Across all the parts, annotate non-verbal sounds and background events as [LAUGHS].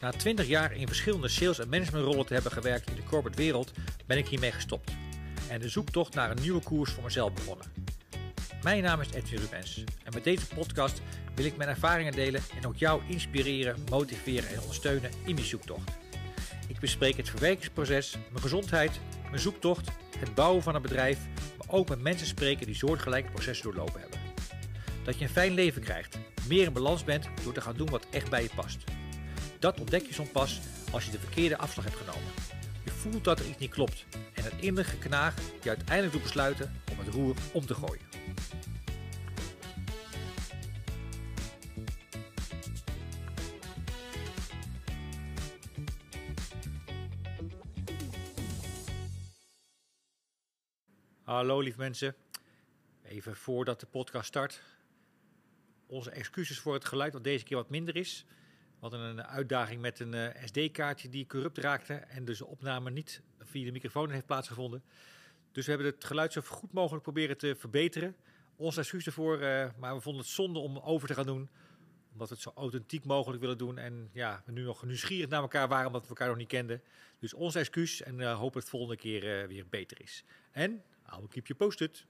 Na 20 jaar in verschillende sales- en managementrollen te hebben gewerkt in de corporate wereld, ben ik hiermee gestopt. En de zoektocht naar een nieuwe koers voor mezelf begonnen. Mijn naam is Edwin Rubens en met deze podcast wil ik mijn ervaringen delen en ook jou inspireren, motiveren en ondersteunen in die zoektocht. Ik bespreek het verwerkingsproces, mijn gezondheid, mijn zoektocht, het bouwen van een bedrijf, maar ook met mensen spreken die soortgelijke processen doorlopen hebben. Dat je een fijn leven krijgt, meer in balans bent door te gaan doen wat echt bij je past. Dat ontdek je soms pas als je de verkeerde afslag hebt genomen. Je voelt dat er iets niet klopt en het innerlijke knaag je uiteindelijk doet besluiten om het roer om te gooien. Hallo lieve mensen. Even voordat de podcast start. Onze excuses voor het geluid wat deze keer wat minder is. We hadden een uitdaging met een eh, SD-kaartje die corrupt raakte en dus de opname niet via de microfoon heeft plaatsgevonden. Dus we hebben het geluid zo goed mogelijk proberen te verbeteren. Onze excuus ervoor, eh, maar we vonden het zonde om over te gaan doen. Omdat we het zo authentiek mogelijk willen doen. En ja, we nu nog nieuwsgierig naar elkaar waren omdat we elkaar nog niet kenden. Dus onze excuus en dat het volgende keer weer beter is. En I'll keep you posted.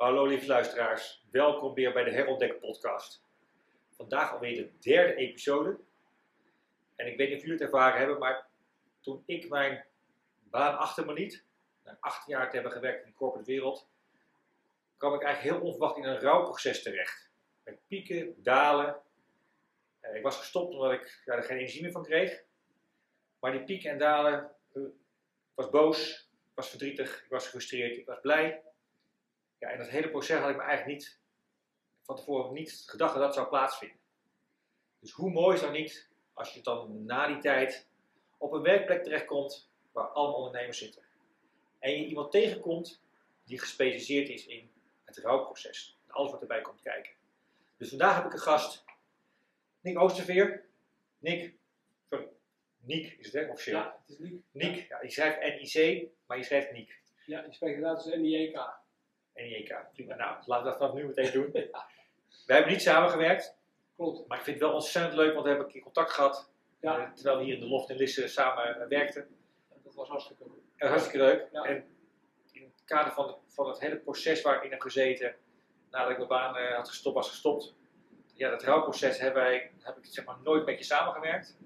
Hallo lieve luisteraars, welkom weer bij de Herontdek podcast. Vandaag alweer de derde episode. En ik weet niet of jullie het ervaren hebben, maar toen ik mijn baan achter me liet, na acht jaar te hebben gewerkt in de corporate wereld, kwam ik eigenlijk heel onverwacht in een rouwproces terecht. Met pieken, dalen. Eh, ik was gestopt omdat ik ja, er geen energie meer van kreeg. Maar die pieken en dalen, ik was boos, ik was verdrietig, ik was gefrustreerd, ik was blij. Ja, en dat hele proces had ik me eigenlijk niet van tevoren niet gedacht dat dat zou plaatsvinden. Dus hoe mooi is dat niet als je dan na die tijd op een werkplek terechtkomt waar allemaal ondernemers zitten. En je iemand tegenkomt die gespecialiseerd is in het rouwproces. En alles wat erbij komt kijken. Dus vandaag heb ik een gast, Nick Oosterveer. Nick, sorry, Niek is het hè, officieel? Ja, het is Niek. Niek, ja. je schrijft N-I-C, maar je schrijft Niek. Ja, je spreekt inderdaad als N-I-E-K. N-I-E-K, prima. Nou, laten we dat nu meteen doen. [LAUGHS] Wij hebben niet samengewerkt. Klopt. Maar ik vind het wel ontzettend leuk, want we hebben een keer contact gehad. Ja. eh, terwijl we hier in de loft in Lisse samen eh, werkten. Dat was hartstikke. En hartstikke leuk. Ja. En in het kader van, het- van het hele proces waar ik in heb gezeten, nadat ik mijn baan eh, had gestopt, was gestopt. Ja, dat rouwproces hebben wij, heb ik zeg maar nooit met je samengewerkt.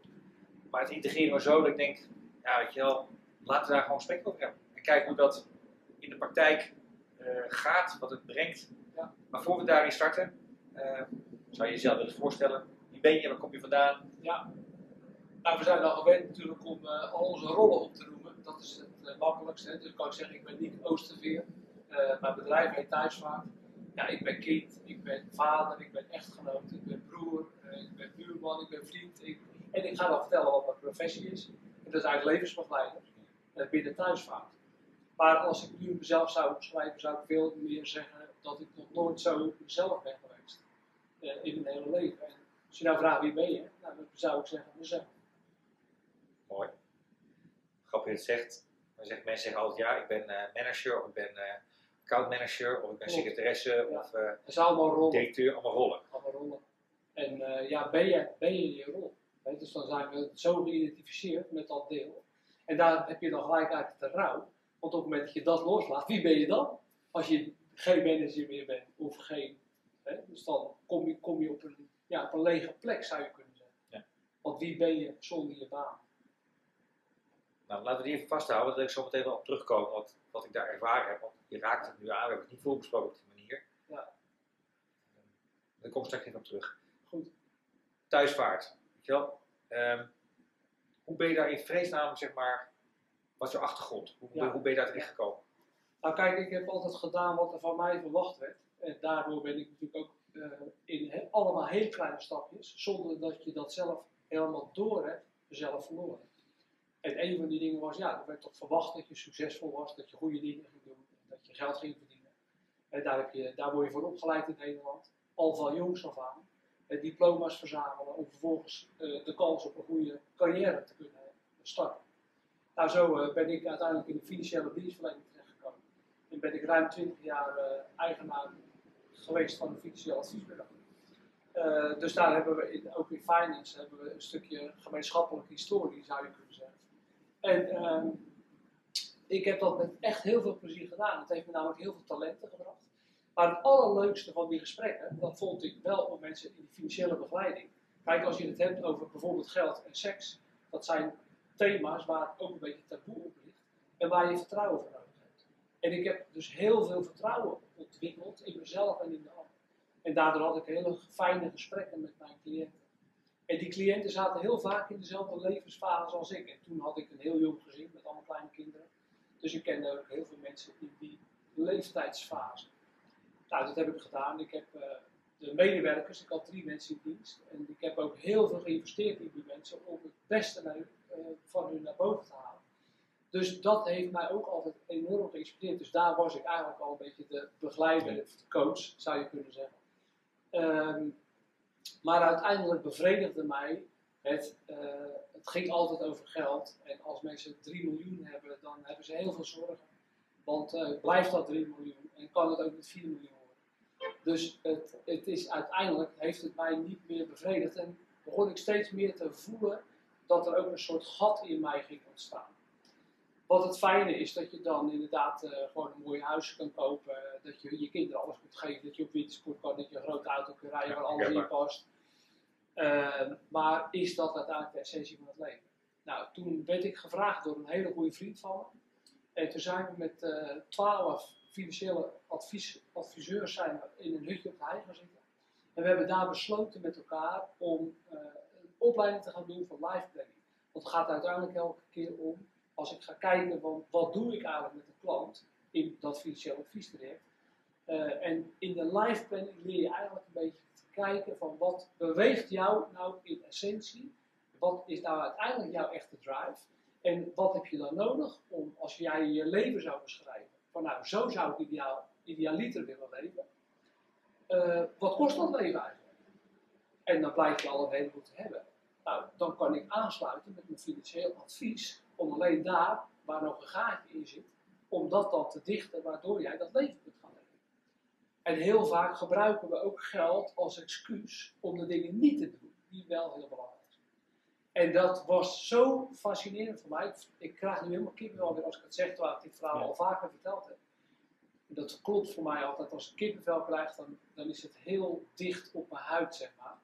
Maar het integreren zo dat ik denk, ja weet je wel, laten we daar gewoon gesprek over hebben. En kijken hoe dat in de praktijk gaat, wat het brengt. Ja. Maar voor we daarin starten, eh, zou je jezelf willen voorstellen. Wie ben je, waar kom je vandaan? Ja. Nou, we zijn al gewend natuurlijk om eh, al onze rollen op te noemen. Dat is het eh, makkelijkste. Hè. Dus kan ik zeggen, ik ben Niek Oosterveer. Eh, mijn bedrijf heet Thuisvaart. Ja, ik ben kind, ik ben vader, ik ben echtgenoot, ik ben broer, eh, ik ben buurman, ik ben vriend. Ik, en ik ga dan vertellen wat mijn professie is. En dat is eigenlijk levensbegeleider eh, binnen Thuisvaart. Maar als ik nu mezelf zou omschrijven, zou ik veel meer zeggen dat ik nog nooit zo mezelf ben geweest. eh, in mijn hele leven. En als je nou vraagt wie ben je, nou, dan zou ik zeggen mezelf. Mooi. Grappig dat je het zegt. Dan zeggen, mensen zeggen altijd, ja, ik ben eh, manager, of ik ben eh account manager, of ik ben secretaresse, Ja. of is allemaal rollen. directeur, allemaal rollen. Allemaal rollen. En ja, ben je, ben je je rol? Weet, dus dan zijn we zo geïdentificeerd met dat deel. En daar heb je dan gelijk eigenlijk de rouw. Want op het moment dat je dat loslaat, wie ben je dan? Als je geen manager meer bent, of geen. Hè? Dus dan kom je, kom je op, een, ja, op een lege plek, zou je kunnen zeggen. Ja. Want wie ben je zonder je baan? Nou, laten we die even vasthouden, dat ik zo meteen wel op terugkomen, wat, wat ik daar ervaren heb. Want je raakt het nu aan, we hebben het niet voorbesproken op die manier. Ja. Daar kom ik straks even op terug. Goed. Thuisvaart, weet je wel. Ehm, hoe ben je daar in vreesnaam, zeg maar, wat is je achtergrond? Hoe, Ja. hoe ben je daar terecht gekomen? Nou kijk, ik heb altijd gedaan wat er van mij verwacht werd. En daardoor ben ik natuurlijk ook eh, in he- allemaal heel kleine stapjes, zonder dat je dat zelf helemaal door hebt, zelf verloren. En een van die dingen was, ja, er werd toch verwacht dat je succesvol was, dat je goede dingen ging doen, dat je geld ging verdienen. En daar, heb je, daar word je voor opgeleid in Nederland, al van jongs af aan. Diploma's verzamelen om vervolgens eh, de kans op een goede carrière te kunnen starten. Nou, zo eh, ben ik uiteindelijk in de financiële dienstverlening terechtgekomen. En ben ik ruim 20 jaar eh, eigenaar geweest van een financieel adviesbureau. Eh, dus daar hebben we in, ook in finance hebben we een stukje gemeenschappelijke historie, zou je kunnen zeggen. En ehm, ik heb dat met echt heel veel plezier gedaan. Het heeft me namelijk heel veel talenten gebracht. Maar het allerleukste van die gesprekken, dat vond ik wel op mensen in die financiële begeleiding. Kijk, als je het hebt over bijvoorbeeld geld en seks, dat zijn thema's waar ook een beetje taboe op ligt en waar je vertrouwen voor nodig hebt. En ik heb dus heel veel vertrouwen ontwikkeld in mezelf en in de ander. En daardoor had ik hele fijne gesprekken met mijn cliënten. En die cliënten zaten heel vaak in dezelfde levensfase als ik. En toen had ik een heel jong gezin met allemaal kleine kinderen. Dus ik kende ook heel veel mensen in die leeftijdsfase. Nou, dat heb ik gedaan. Ik heb uh, de medewerkers, ik had drie mensen in dienst. En ik heb ook heel veel geïnvesteerd in die mensen om het beste naar, van hun naar boven te halen. Dus dat heeft mij ook altijd enorm geïnspireerd. Dus daar was ik eigenlijk al een beetje de begeleider, de coach, zou je kunnen zeggen. Um, maar uiteindelijk bevredigde mij het, uh, het ging altijd over geld. En als mensen 3 miljoen hebben, dan hebben ze heel veel zorgen. Want uh, blijft dat 3 miljoen en kan het ook met 4 miljoen worden. Dus het, het is, uiteindelijk heeft het mij niet meer bevredigd. En begon ik steeds meer te voelen dat er ook een soort gat in mij ging ontstaan. Wat het fijne is dat je dan inderdaad uh, gewoon een mooi huis kan kopen, dat je je kinderen alles kunt geven, dat je op wintersport kan, dat je een grote auto kunt rijden waar alles in past. Uh, maar is dat uiteindelijk de essentie van het leven? Nou, toen werd ik gevraagd door een hele goede vriend van me. En toen zijn we met uh, twaalf financiële advies, adviseurs zijn we in een hutje op de hei gaan zitten. En we hebben daar besloten met elkaar om opleiding te gaan doen van life planning. Want het gaat uiteindelijk elke keer om, als ik ga kijken van wat doe ik eigenlijk met een klant in dat financieel adviestraject. Uh, en in de life planning leer je eigenlijk een beetje kijken van wat beweegt jou nou in essentie, wat is nou uiteindelijk jouw echte drive en wat heb je dan nodig om als jij je leven zou beschrijven, van nou zo zou ik ideaal, idealiter willen leven, uh, wat kost dat leven eigenlijk? En dan blijkt je al een heleboel te hebben. Nou, dan kan ik aansluiten met mijn financieel advies om alleen daar, waar nog een gaatje in zit, om dat dan te dichten, waardoor jij dat leven kunt gaan leven. En heel vaak gebruiken we ook geld als excuus om de dingen niet te doen, die wel heel belangrijk zijn. En dat was zo fascinerend voor mij. Ik krijg nu helemaal kippenvel weer als ik het zeg, terwijl ik dit verhaal ja. al vaker verteld heb. Dat klopt voor mij altijd. Als ik kippenvel krijg, dan, dan is het heel dicht op mijn huid, zeg maar.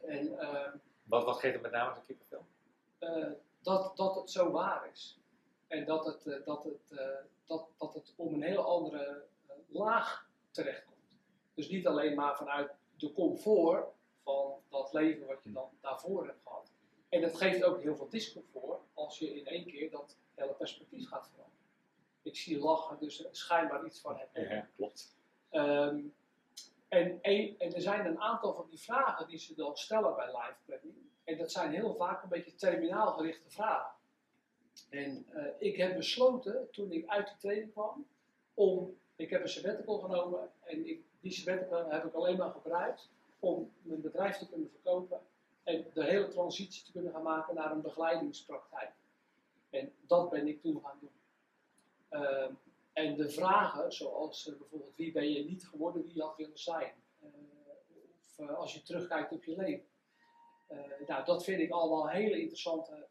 En, uh, wat, wat geeft het met name een kippenvel? Uh, dat, dat het zo waar is. En dat het, uh, dat het, dat, dat het om een heel andere laag terechtkomt. Dus niet alleen maar vanuit de comfort van dat leven wat je dan daarvoor hebt gehad. En dat geeft ook heel veel discomfort als je in één keer dat hele perspectief gaat veranderen. Ik zie lachen, dus er schijnbaar iets van hebben. Ja, klopt. Um, en, er zijn een aantal van die vragen die ze dan stellen bij live planning. En dat zijn heel vaak een beetje terminaal gerichte vragen. En uh, ik heb besloten, toen ik uit de training kwam, om ik heb een sabbatical genomen en ik, die sabbatical heb ik alleen maar gebruikt om mijn bedrijf te kunnen verkopen en de hele transitie te kunnen gaan maken naar een begeleidingspraktijk. En dat ben ik toen gaan doen. Uh, en de vragen, zoals uh, bijvoorbeeld wie ben je niet geworden wie je had willen zijn, uh, of uh, als je terugkijkt op je leven. nou, dat vind ik allemaal hele interessante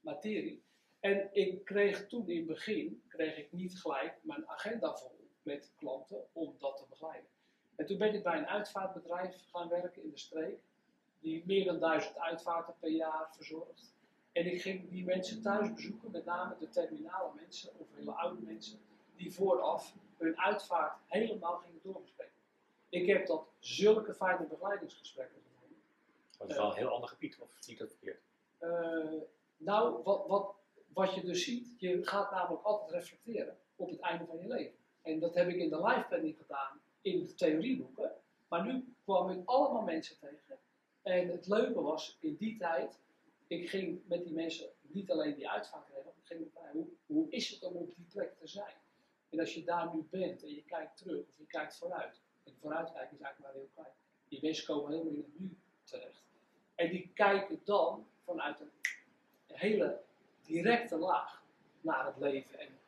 materie. En ik kreeg toen in het begin, kreeg ik niet gelijk mijn agenda vol met klanten om dat te begeleiden. En toen ben ik bij een uitvaartbedrijf gaan werken in de streek, die meer dan duizend uitvaarten per jaar verzorgt. En ik ging die mensen thuis bezoeken, met name de terminale mensen of hele oude mensen, die vooraf hun uitvaart helemaal gingen doorbespreken. Ik heb dat zulke fijne begeleidingsgesprekken gevonden. Dat is wel een heel ander gebied, of zie ik dat verkeerd? Uh, nou, wat, wat, wat je dus ziet, je gaat namelijk altijd reflecteren op het einde van je leven. En dat heb ik in de life planning gedaan, in de theorieboeken. Maar nu kwam ik allemaal mensen tegen. En het leuke was, in die tijd, ik ging met die mensen niet alleen die uitvaart regelen, ik ging met hoe, hoe is het om op die plek te zijn? En als je daar nu bent en je kijkt terug, of je kijkt vooruit, en vooruitkijken is eigenlijk maar heel klein. Die mensen komen helemaal in het nu terecht. En die kijken dan vanuit een hele directe laag naar het leven. En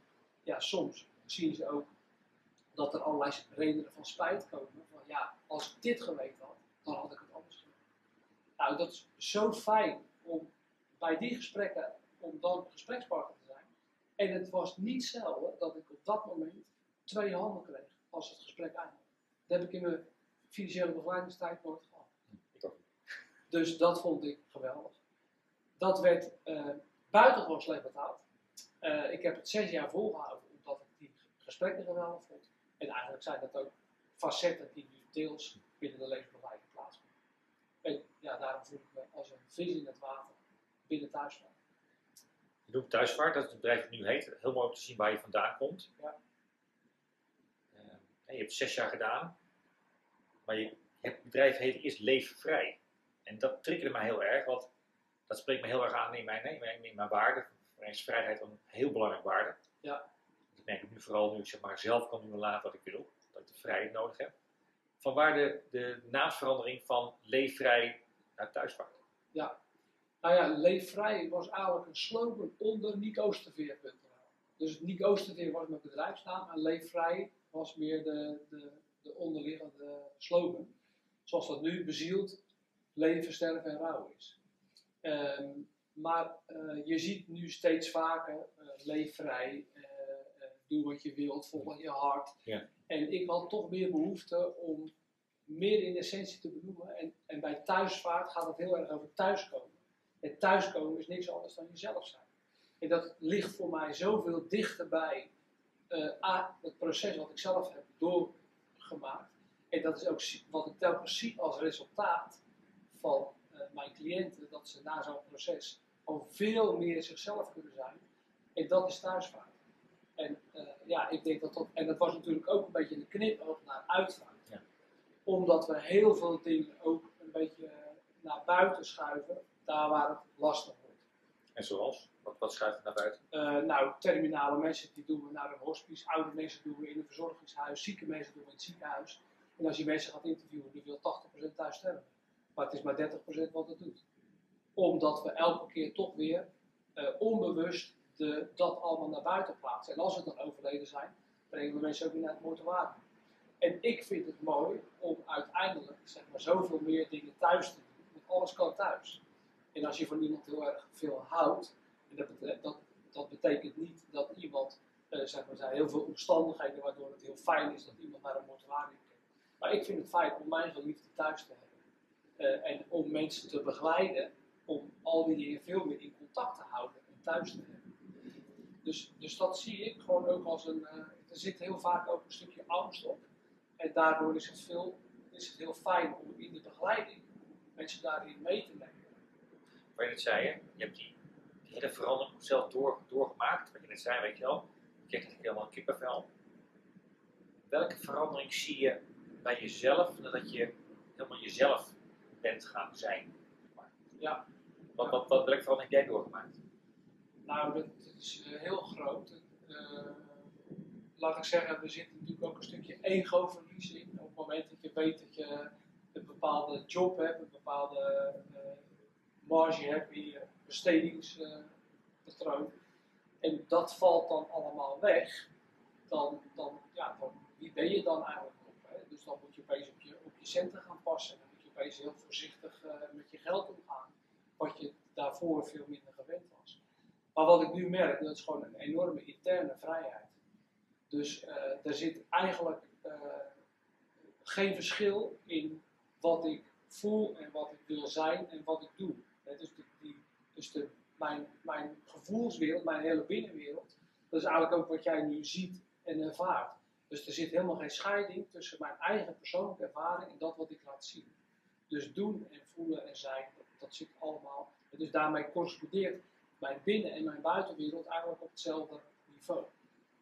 ja, soms zien ze ook dat er allerlei redenen van spijt komen. Van ja, als ik dit geweten had, dan had ik Nou, dat is zo fijn om bij die gesprekken, om dan gesprekspartner. En het was niet zelden dat ik op dat moment twee handen kreeg als het gesprek eindigde. Dat heb ik in mijn financiële begeleidingstijd nooit gehad. Dus dat vond ik geweldig. Dat werd eh buitengewoon slecht betaald. Eh, ik heb het zes jaar volgehouden omdat ik die gesprekken geweldig vond. En eigenlijk zijn dat ook facetten die nu deels binnen de levensbegeleiding plaatsvinden. En ja, daarom voel ik me als een vis in het water binnen thuisvaart. Doet thuisvaart, dat is het bedrijf dat het nu heet. Heel mooi om te zien waar je vandaan komt. Ja. Eh, je hebt zes jaar gedaan, maar je, het bedrijf heet eerst Leefvrij. En dat triggerde mij heel erg, want dat spreekt me heel erg aan in mijn, in mijn, in mijn waarde. Voor mij is vrijheid een heel belangrijk waarde. Ja. Ik merk het nu vooral nu ik zeg maar, zelf kan doen en laten wat ik wil, dat ik de vrijheid nodig heb. Vanwaar de, de naamsverandering van Leefvrij naar thuisvaart. Nou ja, Leefvrij was eigenlijk een slogan onder niekoosterveer.nl. Dus Niek Oosterveer was mijn bedrijfsnaam en Leefvrij was meer de, de, de onderliggende slogan. Zoals dat nu bezield leven, sterven en rouw is. Ehm, maar eh, je ziet nu steeds vaker eh leef vrij, eh, eh, doe wat je wilt, volg je hart. Ja. En ik had toch meer behoefte om meer in essentie te benoemen. En, en bij thuisvaart gaat het heel erg over thuiskomen. En thuiskomen is niks anders dan jezelf zijn. En dat ligt voor mij zoveel dichterbij eh A, het proces wat ik zelf heb doorgemaakt. En dat is ook wat ik telkens zie als resultaat van eh, mijn cliënten, dat ze na zo'n proces al veel meer zichzelf kunnen zijn. En dat is thuisvaart. En eh, ja, ik denk dat dat, en dat was natuurlijk ook een beetje een knipoog naar uitvaart. Ja. Omdat we heel veel dingen ook een beetje naar buiten schuiven, daar waar het lastig wordt. En zoals? Wat, wat schuift er naar buiten? Eh, nou, terminale mensen die doen we naar een hospice, oude mensen doen we in een verzorgingshuis, zieke mensen doen we in het ziekenhuis. En als je mensen gaat interviewen, die wil 80% thuis sterven. Maar het is maar 30% wat het doet. Omdat we elke keer toch weer eh, onbewust de, dat allemaal naar buiten plaatsen. En als we dan overleden zijn, brengen we mensen ook weer naar het mortuarium. En ik vind het mooi om uiteindelijk zeg maar, zoveel meer dingen thuis te doen. Want alles kan thuis. En als je van iemand heel erg veel houdt, en dat, betekent, dat, dat betekent niet dat iemand, eh, zeg maar, zijn heel veel omstandigheden waardoor het heel fijn is dat iemand naar een mortuarium komt. Maar ik vind het fijn om mijn geliefde thuis te hebben. Eh, en om mensen te begeleiden om al die dingen veel meer in contact te houden en thuis te hebben. Dus, dus dat zie ik gewoon ook als een. eh, er zit heel vaak ook een stukje angst op. En daardoor is het, veel, is het heel fijn om in de begeleiding mensen daarin mee te nemen. Wat je net zei, hè? je hebt die, die hele verandering zelf door, doorgemaakt. Wat je net zei, weet je wel. Je krijgt eigenlijk helemaal kippenvel. Welke verandering zie je bij jezelf nadat je helemaal jezelf bent gaan zijn? Ja. Wat, wat, wat, welke verandering heb jij doorgemaakt? Nou, dat is eh, heel groot. Eh, laat ik zeggen, er zit natuurlijk ook een stukje ego-verlies in. Op het moment dat je weet dat je een bepaalde job hebt, een bepaalde marge hebt je bestedingspatroon. en dat valt dan allemaal weg. Dan, dan, ja, dan, wie ben je dan eigenlijk op? Hè? Dus dan moet je opeens op je, op je centen gaan passen. Dan moet je opeens heel voorzichtig eh, met je geld omgaan. Wat je daarvoor veel minder gewend was. Maar wat ik nu merk, dat is gewoon een enorme interne vrijheid. Dus eh er zit eigenlijk eh, geen verschil in wat ik voel en wat ik wil zijn en wat ik doe. Dus dus de, mijn, mijn gevoelswereld, mijn hele binnenwereld, dat is eigenlijk ook wat jij nu ziet en ervaart. Dus er zit helemaal geen scheiding tussen mijn eigen persoonlijke ervaring en dat wat ik laat zien. Dus doen en voelen en zijn, dat, dat zit allemaal. En dus daarmee correspondeert mijn binnen- en mijn buitenwereld eigenlijk op hetzelfde niveau.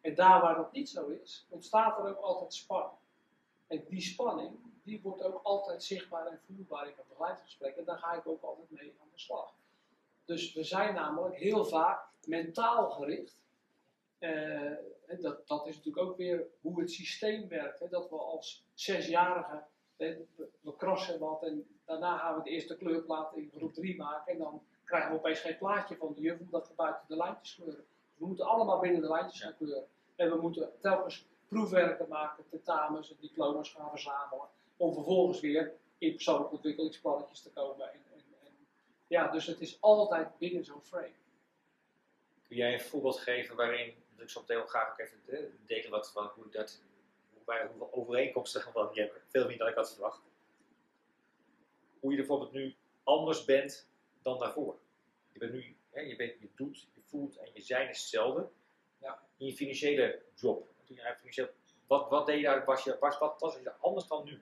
En daar waar dat niet zo is, ontstaat er ook altijd spanning. En die spanning, die wordt ook altijd zichtbaar en voelbaar in een begeleidingsgesprek. En daar ga ik ook altijd mee aan de slag. Dus we zijn namelijk heel vaak mentaal gericht. Eh, dat, dat is natuurlijk ook weer hoe het systeem werkt. Hè? Dat we als zesjarigen, we, we krassen wat en daarna gaan we de eerste kleurplaat in groep 3 maken. En dan krijgen we opeens geen plaatje van de juf omdat we buiten de lijntjes kleuren. We moeten allemaal binnen de lijntjes gaan kleuren. En we moeten telkens proefwerken maken, tentamens en diploma's gaan verzamelen. Om vervolgens weer in persoonlijke ontwikkelingsplannetjes te komen en, en, en Ja, dus het is altijd binnen zo'n frame. Kun jij een voorbeeld geven waarin, dat ik zo meteen graag ook even delen wat, wat, hoe dat, wij, hoeveel overeenkomsten wel niet hebben, veel meer dan ik had verwacht. Hoe je bijvoorbeeld nu anders bent dan daarvoor. Je bent nu, hè, je, bent, je doet, je voelt en je zijn is hetzelfde. Ja. In je financiële job. Toen je financieel, wat, wat deed je daar, was je, was, wat was je anders dan nu?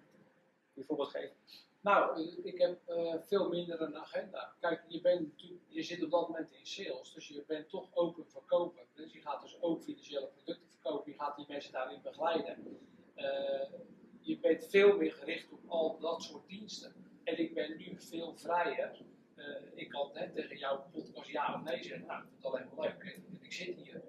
Voorbeeld geven? Nou, ik heb eh, veel minder een agenda. Kijk, je, bent, je zit op dat moment in sales, dus je bent toch open verkoper. Dus je gaat dus ook financiële producten verkopen, je gaat die mensen daarin begeleiden. Eh, je bent veel meer gericht op al dat soort diensten. En ik ben nu veel vrijer. Eh, ik kan net tegen jouw podcast ja of nee zeggen. Nou, ik vind alleen maar leuk en ik zit hier.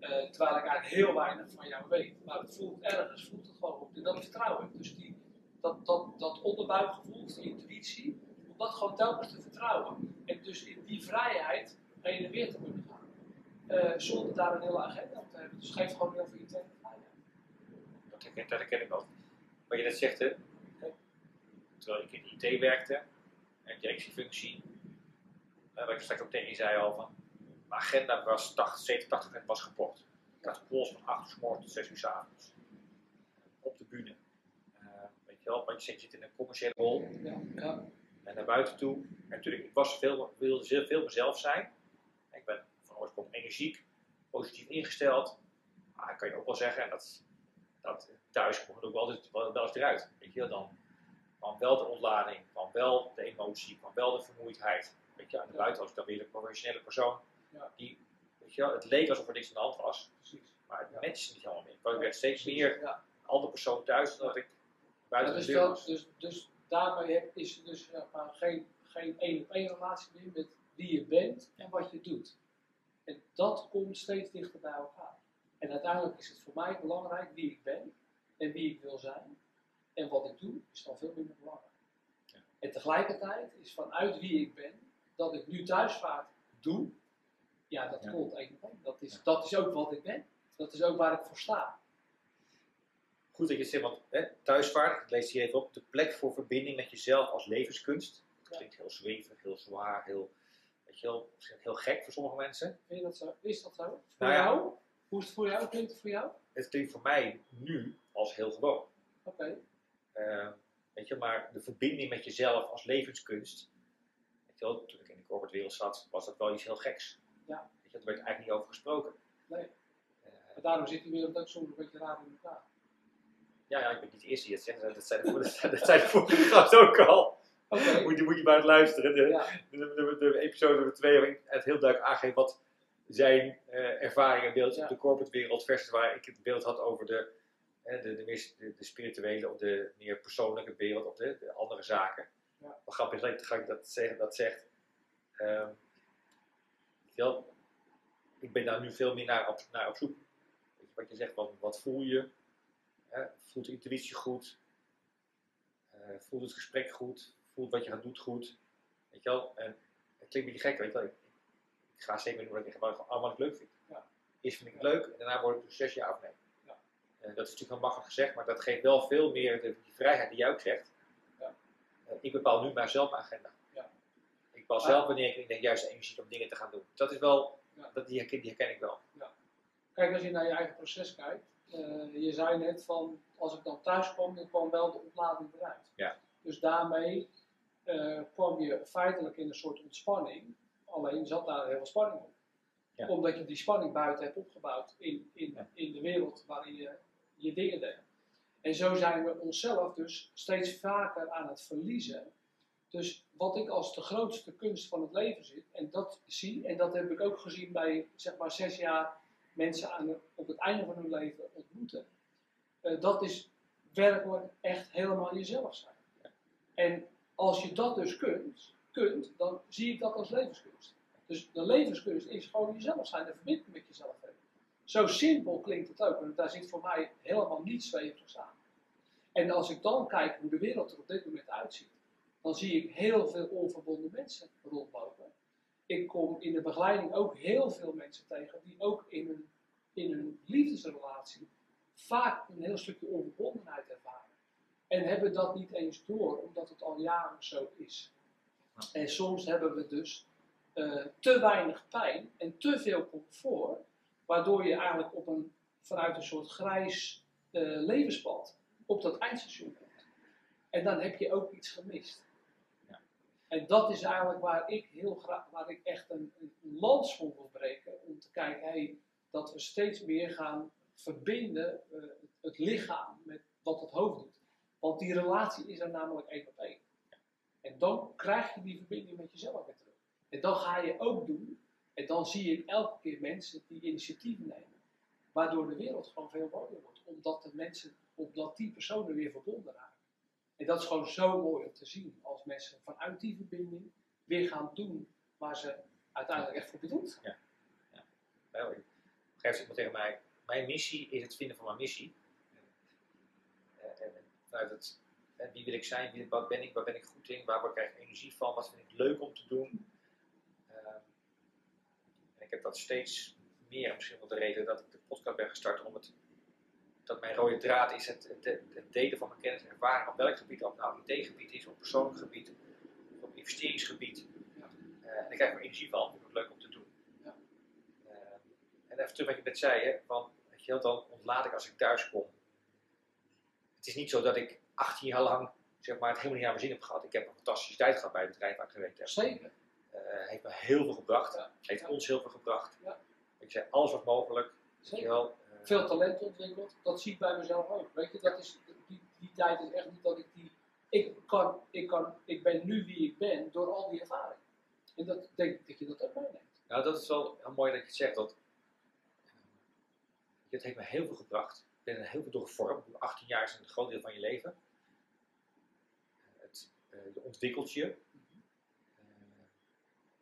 Terwijl ik eigenlijk heel weinig van jou weet. Maar het voelt ergens, voelt het gewoon goed. En dat vertrouw ik. Dus die, dat, dat, dat onderbuikgevoel, die intuïtie, om dat gewoon telkens te vertrouwen. En dus in die vrijheid heen en weer te kunnen gaan. Eh, zonder daar een hele agenda op te hebben. Dus het geeft gewoon heel veel interne vrijheid. Dat herken, dat herken ik ook. Wat je net zegt, hè, terwijl ik in IT werkte, en directiefunctie, eh, wat ik straks ook tegen je zei al, van, mijn agenda was 80, 70, 80 was geport. Ik had calls van 8 uur 's morgens tot 6 uur 's avonds. Op de bühne. Eh, weet je wel, want je zit, in een commerciële rol Ja, ja, en naar buiten toe. En natuurlijk, ik was veel, wilde zeer veel mezelf zijn. Ik ben van oorsprong energiek, positief ingesteld. Maar ik kan je ook wel zeggen, en dat, dat thuis komt het ook wel, altijd- wel, wel eens eruit. Weet je, wel, dan kwam wel de ontlading, kwam wel de emotie, kwam wel de vermoeidheid. Weet je, aan de buiten was ik dan weer een professionele persoon. Ja. Die, weet je, het leek alsof er niks aan de hand was, precies. maar het Ja. matchte niet helemaal meer. Ik werd steeds meer een andere persoon thuis dan dat ik buiten dus, de dat, dus, dus daarmee heb, is er dus zeg maar, geen, geen één op één relatie meer met wie je bent en wat je doet. En dat komt steeds dichter bij elkaar. En uiteindelijk is het voor mij belangrijk wie ik ben en wie ik wil zijn. En wat ik doe is dan veel minder belangrijk. Ja. En tegelijkertijd is vanuit wie ik ben, dat ik nu thuisvaart doe, ja, dat Ja. komt één op één. Dat is, Ja. dat is ook wat ik ben. Dat is ook waar ik voor sta. Goed dat je het zegt, want hè, thuisvaart, ik lees hier even op, de plek voor verbinding met jezelf als levenskunst. Dat klinkt heel zwevig, heel zwaar, heel, weet je wel, misschien heel gek voor sommige mensen. Vind je dat zo? Is dat zo? Voor Nou ja. jou? Hoe is het voor jou? Klinkt het voor jou? Het klinkt voor mij nu als heel gewoon. Oké. Eh, weet je, maar de verbinding met jezelf als levenskunst, weet je wel, toen ik in de corporate wereld zat, was dat wel iets heel geks. Ja. Weet je, er werd eigenlijk niet over gesproken. Nee. Eh, Maar daarom zit die wereld ook soms een beetje raar in elkaar. Ja, ja, ik ben niet de eerste die het zegt, dat zijn de, vorige [LAUGHS] gast ook al. Moet je, moet je maar eens luisteren. De, Ja, de, de, de episode nummer 2 waarin het heel duidelijk aangeeft wat zijn eh ervaring en beeld Ja. op de corporate wereld versus waar ik het beeld had over de, hè, de, de, de, de spirituele of de meer persoonlijke wereld of de, de andere zaken. Ja. Wat grappig is, dat ga ik dat zeggen, dat zegt. wel, ik ben daar nu veel meer naar op, naar op zoek. Wat je zegt, wat, wat voel je? Hè? Voelt de intuïtie goed? Eh, voelt het gesprek goed? Voelt wat je gaat doen goed? Weet je wel? En het klinkt een beetje gek, weet je wel. Ik, ik ga zeker doen wat ik gewoon allemaal wat ik leuk vind. Ja. Eerst vind ik het leuk en daarna word ik dus zes jaar of nee. Ja. Dat is natuurlijk wel makkelijk gezegd, maar dat geeft wel veel meer de, die vrijheid die jij ook zegt. Ja. Eh, ik bepaal nu maar zelf mijn agenda. Ja. Ik bepaal Ja. zelf wanneer ik de juiste energie heb om dingen te gaan doen. Dat is wel, dat, die, herken, die herken ik wel. Kijk, als je naar je eigen proces kijkt. Eh, je zei net van, als ik dan thuis kwam, dan kwam wel de ontlading eruit. Ja. Dus daarmee eh, kwam je feitelijk in een soort ontspanning. Alleen zat daar heel veel spanning op. Ja. Omdat je die spanning buiten hebt opgebouwd in, in, Ja. in de wereld waarin je je dingen deed. En zo zijn we onszelf dus steeds vaker aan het verliezen. Dus wat ik als de grootste kunst van het leven zit, en dat zie, en dat heb ik ook gezien bij zeg maar zes jaar mensen aan op het einde van hun leven ontmoeten. Eh, dat is werkelijk echt helemaal jezelf zijn. En als je dat dus kunt, kunt, dan zie ik dat als levenskunst. Dus de levenskunst is gewoon jezelf zijn en verbinding met jezelf hebben. Zo simpel klinkt het ook, en daar zit voor mij helemaal niets zweverigs aan. En als ik dan kijk hoe de wereld er op dit moment uitziet, dan zie ik heel veel onverbonden mensen rondlopen. Ik kom in de begeleiding ook heel veel mensen tegen die ook in hun, in hun liefdesrelatie vaak een heel stukje onverbondenheid ervaren. En hebben dat niet eens door, omdat het al jaren zo is. En soms hebben we dus eh, te weinig pijn en te veel comfort, waardoor je eigenlijk op een, vanuit een soort grijs eh, levenspad op dat eindstation komt. En dan heb je ook iets gemist. En dat is eigenlijk waar ik heel graag, waar ik echt een, een lans voor wil breken, om te kijken hey, dat we steeds meer gaan verbinden uh, het lichaam met wat het hoofd doet. Want die relatie is er namelijk één op één. En dan krijg je die verbinding met jezelf weer terug. En dan ga je ook doen, en dan zie je elke keer mensen die initiatieven nemen, waardoor de wereld gewoon veel mooier wordt. Omdat de mensen, omdat die personen weer verbonden raken. En dat is gewoon zo mooi om te zien, als mensen vanuit die verbinding weer gaan doen waar ze uiteindelijk echt voor bedoeld zijn. Ja. ja. Nou, ik geef iemand tegen mij, mijn missie is het vinden van mijn missie. En, en vanuit het wie wil ik zijn? Wat ben ik? Waar ben ik goed in? Waar krijg ik energie van? Wat vind ik leuk om te doen? Uh, en ik heb dat steeds meer, misschien wel de reden dat ik de podcast ben gestart, om het, dat mijn rode draad is het, het, het delen van mijn kennis en ervaring op welk gebied, of nou IT-gebied is, op persoonlijk gebied, op investeringsgebied. Ja. Uh, en daar krijg ik er energie van, vind ik leuk om te doen. Ja. Uh, en even terug wat je net zei, hè, van, weet je, dan ontlaat ik als ik thuis kom. Het is niet zo dat ik 18 jaar lang zeg maar, het helemaal niet naar mijn zin heb gehad. Ik heb een fantastische tijd gehad bij het bedrijf waar ik gewerkt heb. Zeker. Uh, heeft me heel veel gebracht. Ja. Heeft ons heel veel gebracht. Ja. Ik zei, alles was mogelijk. Zeker. Wel, veel talent ontwikkeld. Dat zie ik bij mezelf ook. Weet je, dat is, die, die tijd is echt niet dat ik die... Ik, kan, ik, kan, ik ben nu wie ik ben door al die ervaring. En dat denk ik dat je dat ook meeneemt. Nou, dat is wel heel mooi dat je het zegt. Dat, het heeft me heel veel gebracht. Ik ben er heel veel door gevormd. 18 jaar is een groot deel van je leven. Het, uh, je ontwikkelt je. Uh,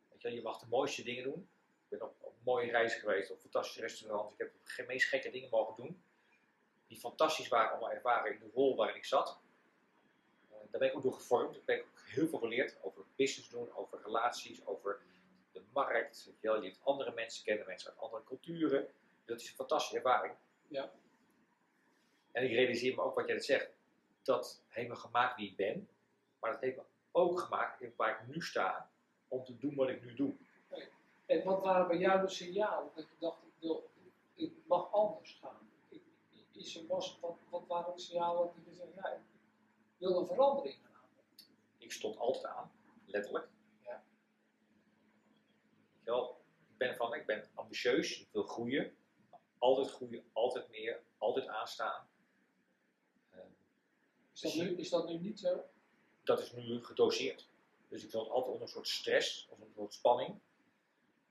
weet je, je mag de mooiste dingen doen. Ik ben op mooie reizen geweest, op fantastische restaurants. Ik heb de meest gekke dingen mogen doen. Die fantastisch waren allemaal ervaren in de rol waarin ik zat. Uh, daar ben ik ook door gevormd. Ik heb ook heel veel geleerd over business doen, over relaties, over de markt. Je, hebt andere mensen kennen, mensen uit andere culturen. Dat is een fantastische ervaring. Ja. En ik realiseer me ook wat jij net zegt. Dat heeft me gemaakt wie ik ben. Maar dat heeft me ook gemaakt waar ik nu sta. Om te doen wat ik nu doe. En wat waren bij jou de signalen? Dat je dacht, ik, wil, ik mag anders gaan. Ik, is er was, wat, wat waren de signalen dat je zegt, ja, ik wil een verandering gaan Ik stond altijd aan. Letterlijk. Ja. Wel, ik ben van, ik ben ambitieus. Ik wil groeien. Altijd groeien. Altijd meer. Altijd aanstaan. Is dat, nu, is dat nu niet zo? Dat is nu gedoseerd. Dus ik zat altijd onder een soort stress, of een soort spanning.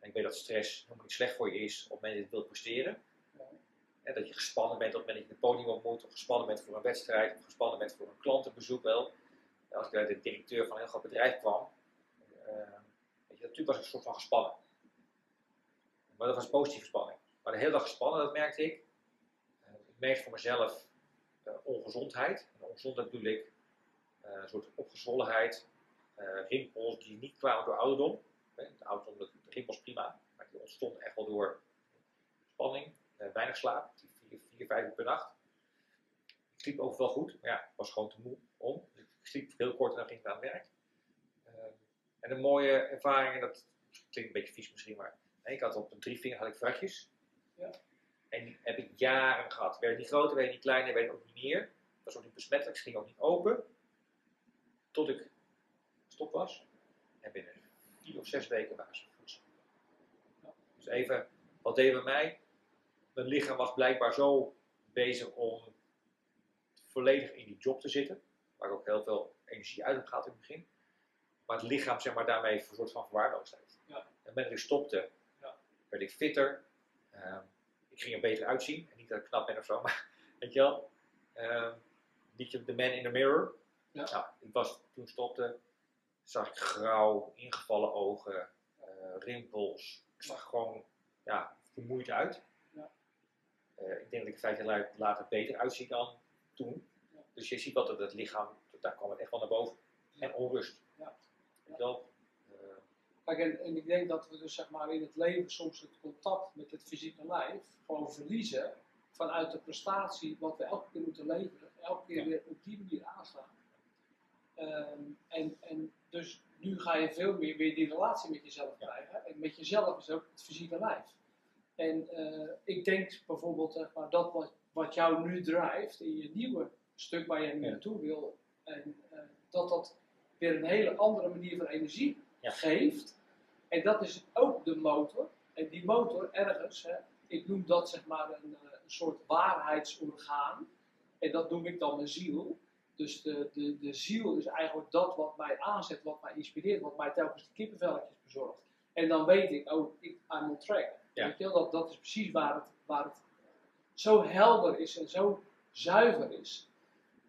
Ik weet dat stress helemaal niet slecht voor je is op het moment dat je wilt presteren. Dat je gespannen bent op het moment dat je het podium op moet, of gespannen bent voor een wedstrijd, of gespannen bent voor een klantenbezoek wel. Als ik bij de directeur van een heel groot bedrijf kwam, uh, weet je, natuurlijk was ik een soort van gespannen. Maar dat was positieve spanning. Maar de hele dag gespannen, dat merkte ik. Uh, ik merkte voor mezelf uh, ongezondheid. En ongezondheid bedoel ik een soort opgezwollenheid, rimpels die niet kwamen door ouderdom. De ouderdom, rimpels prima, maar die ontstonden echt wel door spanning, weinig slaap, vier, vier, vijf uur per nacht. Ik sliep ook wel goed, maar ja, ik was gewoon te moe om. Dus ik sliep heel kort en dan ging ik naar het werk. en een mooie ervaring, en dat klinkt een beetje vies misschien, maar nee, ik had op een drie vinger had ik vratjes. Ja. En die heb ik jaren gehad. Werd niet groter, werd niet kleiner, werd ook niet meer. Was ook niet besmettelijk, ze ging ook niet open. Tot ik stop was. En binnen vier of zes weken voedsel. Dus even, wat deed bij mij? Mijn lichaam was blijkbaar zo bezig om volledig in die job te zitten. Waar ik ook heel veel energie uit heb gehad in het begin. Maar het lichaam, zeg maar, daarmee een soort van verwaarloosd heeft. Ja. En met ik stopte, ja. werd ik fitter. Um, ik ging er beter uitzien. En niet dat ik knap ben of zo, [LAUGHS] maar weet je wel. Uh, liedje The Man in the Mirror. Ja. Nou, ik was, toen stopte, zag ik grauw, ingevallen ogen, uh, rimpels. Ik zag gewoon ja, vermoeid uit. Ja. Uh, ik denk dat ik vijf jaar later beter uitzie dan toen. Ja. Dus je ziet wel dat het lichaam, daar kwam het echt wel naar boven. En onrust. Ja. Wel, Kijk, en, en, ik denk dat we dus zeg maar in het leven soms het contact met het fysieke lijf gewoon verliezen vanuit de prestatie wat we elke keer moeten leveren. Elke keer weer op die manier aanstaan. Ehm, en, en dus nu ga je veel meer weer die relatie met jezelf krijgen. En met jezelf is ook het fysieke lijf. En eh, ik denk bijvoorbeeld zeg maar, dat wat, wat jou nu drijft in je nieuwe stuk waar je naartoe wil, en, eh, dat dat weer een hele andere manier van energie geeft. En dat is ook de motor. En die motor ergens, hè, ik noem dat zeg maar een, eh, een soort waarheidsorgaan. En dat noem ik dan mijn ziel. Dus de, de, de ziel is eigenlijk dat wat mij aanzet, wat mij inspireert, wat mij telkens de kippenvelletjes bezorgt. En dan weet ik, oh, ik, I'm on track. Ja. Weet je wel, dat, dat is precies waar het, waar het zo helder is en zo zuiver is.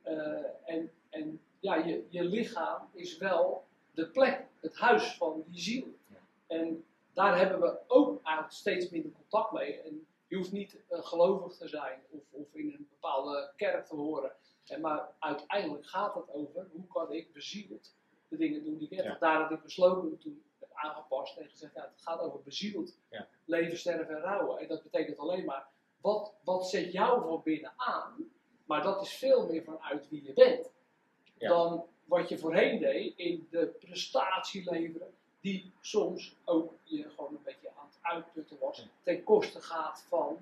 Eh, en en ja, je, je lichaam is wel de plek, het huis van die ziel. Ja. En daar hebben we ook eigenlijk steeds minder contact mee. En je hoeft niet gelovig te zijn of, of in een bepaalde kerk te horen. En maar uiteindelijk gaat het over hoe kan ik bezield de dingen doen die ik heb. Ja. Daar dat ik besloten toen heb aangepast en gezegd, ja, het gaat over bezield Ja. leven, sterven en rouwen. En dat betekent alleen maar, wat, wat zet jou van binnen aan? Maar dat is veel meer vanuit wie je bent. Ja. Dan wat je voorheen deed in de prestatie leveren. Die soms ook je gewoon een beetje aan het uitputten was. Ja. Ten koste gaat van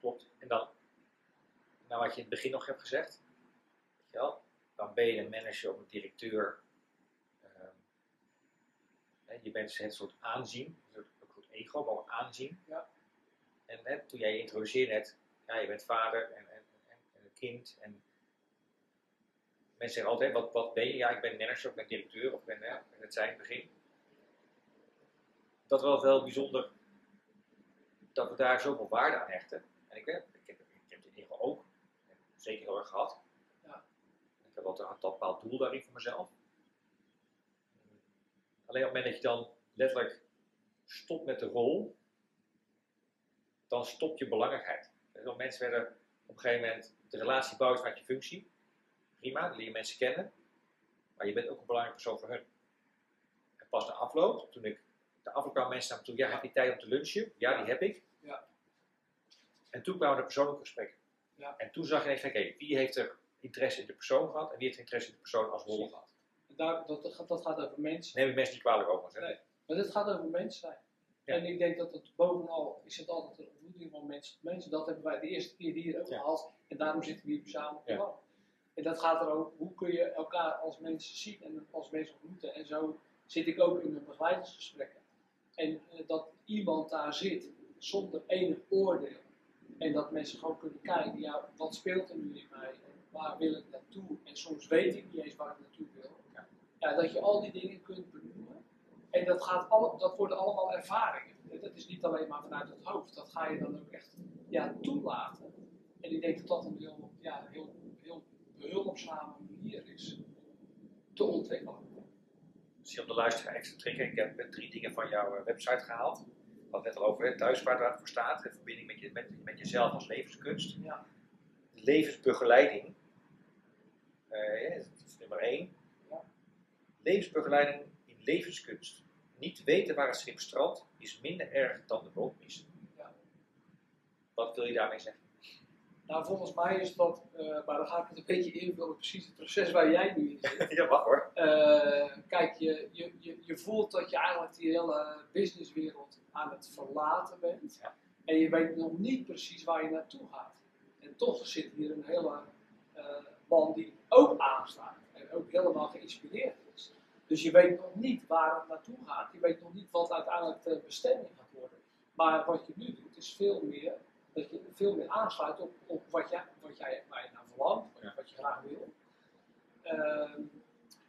Klopt. En dan, nou wat je in het begin nog hebt gezegd, weet je wel, dan ben je een manager of een directeur. Ehm, je bent het soort aanzien, een soort- ego, maar ook aanzien. Ja. En hè, toen jij je introduceerde net, ja, je bent vader en, en, en, kind. En mensen zeggen altijd, wat, wat ben je? Ja, ik ben manager of ik ben directeur of ben, hè, en het zei in het begin. Dat was wel bijzonder dat we daar zoveel waarde aan hechten. En ik, weet, ik heb, ik heb het in ieder geval ook en zeker heel erg gehad. Ja. Ik heb altijd een bepaald doel daarin voor mezelf. Alleen op het moment dat je dan letterlijk stopt met de rol, dan stopt je belangrijkheid. Veel mensen werden op een gegeven moment de relatie bouwen vanuit je functie. Prima, dan leer je mensen kennen. Maar je bent ook een belangrijke persoon voor hun. En pas na afloop, toen ik de afloop kwamen mensen naar me toe, ja, heb je tijd om te lunchen? Ja, die heb ik. Ja. En toen kwamen de persoonlijke gesprekken. Ja. En toen zag je ineens, oké, wie heeft er interesse in de persoon gehad en wie heeft interesse in de persoon als rol gehad? Daar, dat, dat, gaat- dat gaat over mensen. Neem ik mensen niet kwalijk over. Nee. Maar dit gaat over mens zijn. Ja. En ik denk dat het bovenal is het altijd een ontmoeting van mensen tot mensen. Dat hebben wij de eerste keer hier ook gehad. En daarom zitten we hier samen op de Ja. bank. En dat gaat erover, hoe kun je elkaar als mensen zien en als mensen ontmoeten. En zo zit ik ook in mijn begeleidingsgesprekken. En eh, dat iemand daar zit zonder enig oordeel. En dat mensen gewoon kunnen kijken, ja, wat speelt er nu in mij? En waar wil ik naartoe? En soms weet ik niet eens waar ik naartoe wil. Ja. Dat je al die dingen kunt benoemen. En dat, gaat alle, dat worden allemaal ervaringen. En Dat is niet alleen maar vanuit het hoofd. Dat ga je dan ook echt ja, toelaten. En ik denk dat dat een heel, ja, heel, heel behulpzame manier is te ontwikkelen. Misschien om de luisteraar extra trekken. Ik heb eh, drie dingen van jouw eh, website gehaald. Het net al over, hè, thuis waar het voor staat. De verbinding met, je, met, met jezelf als levenskunst. Ja. Levensbegeleiding. Eh, ja, dat is nummer één. Ja. Levensbegeleiding in levenskunst. Niet weten waar het schip strandt is minder erg dan de boot missen. Ja. Wat wil je daarmee zeggen? Nou, volgens mij is dat, eh, maar dan ga ik het een beetje invullen, precies het proces waar jij nu in zit. [LAUGHS] ja, wacht hoor. Eh, kijk, je, je, je, je voelt dat je eigenlijk die hele businesswereld aan het verlaten bent. Ja. En je weet nog niet precies waar je naartoe gaat. En toch zit hier een hele eh, man die ook aanstaat. En ook helemaal geïnspireerd is. Dus je weet nog niet waar het naartoe gaat. Je weet nog niet wat uiteindelijk de bestemming gaat worden. Maar wat je nu doet is veel meer, dat je veel meer aansluit op, op wat, jij, wat jij, waar je naar verlangt. Wat, Ja. wat je graag wil. Ehm,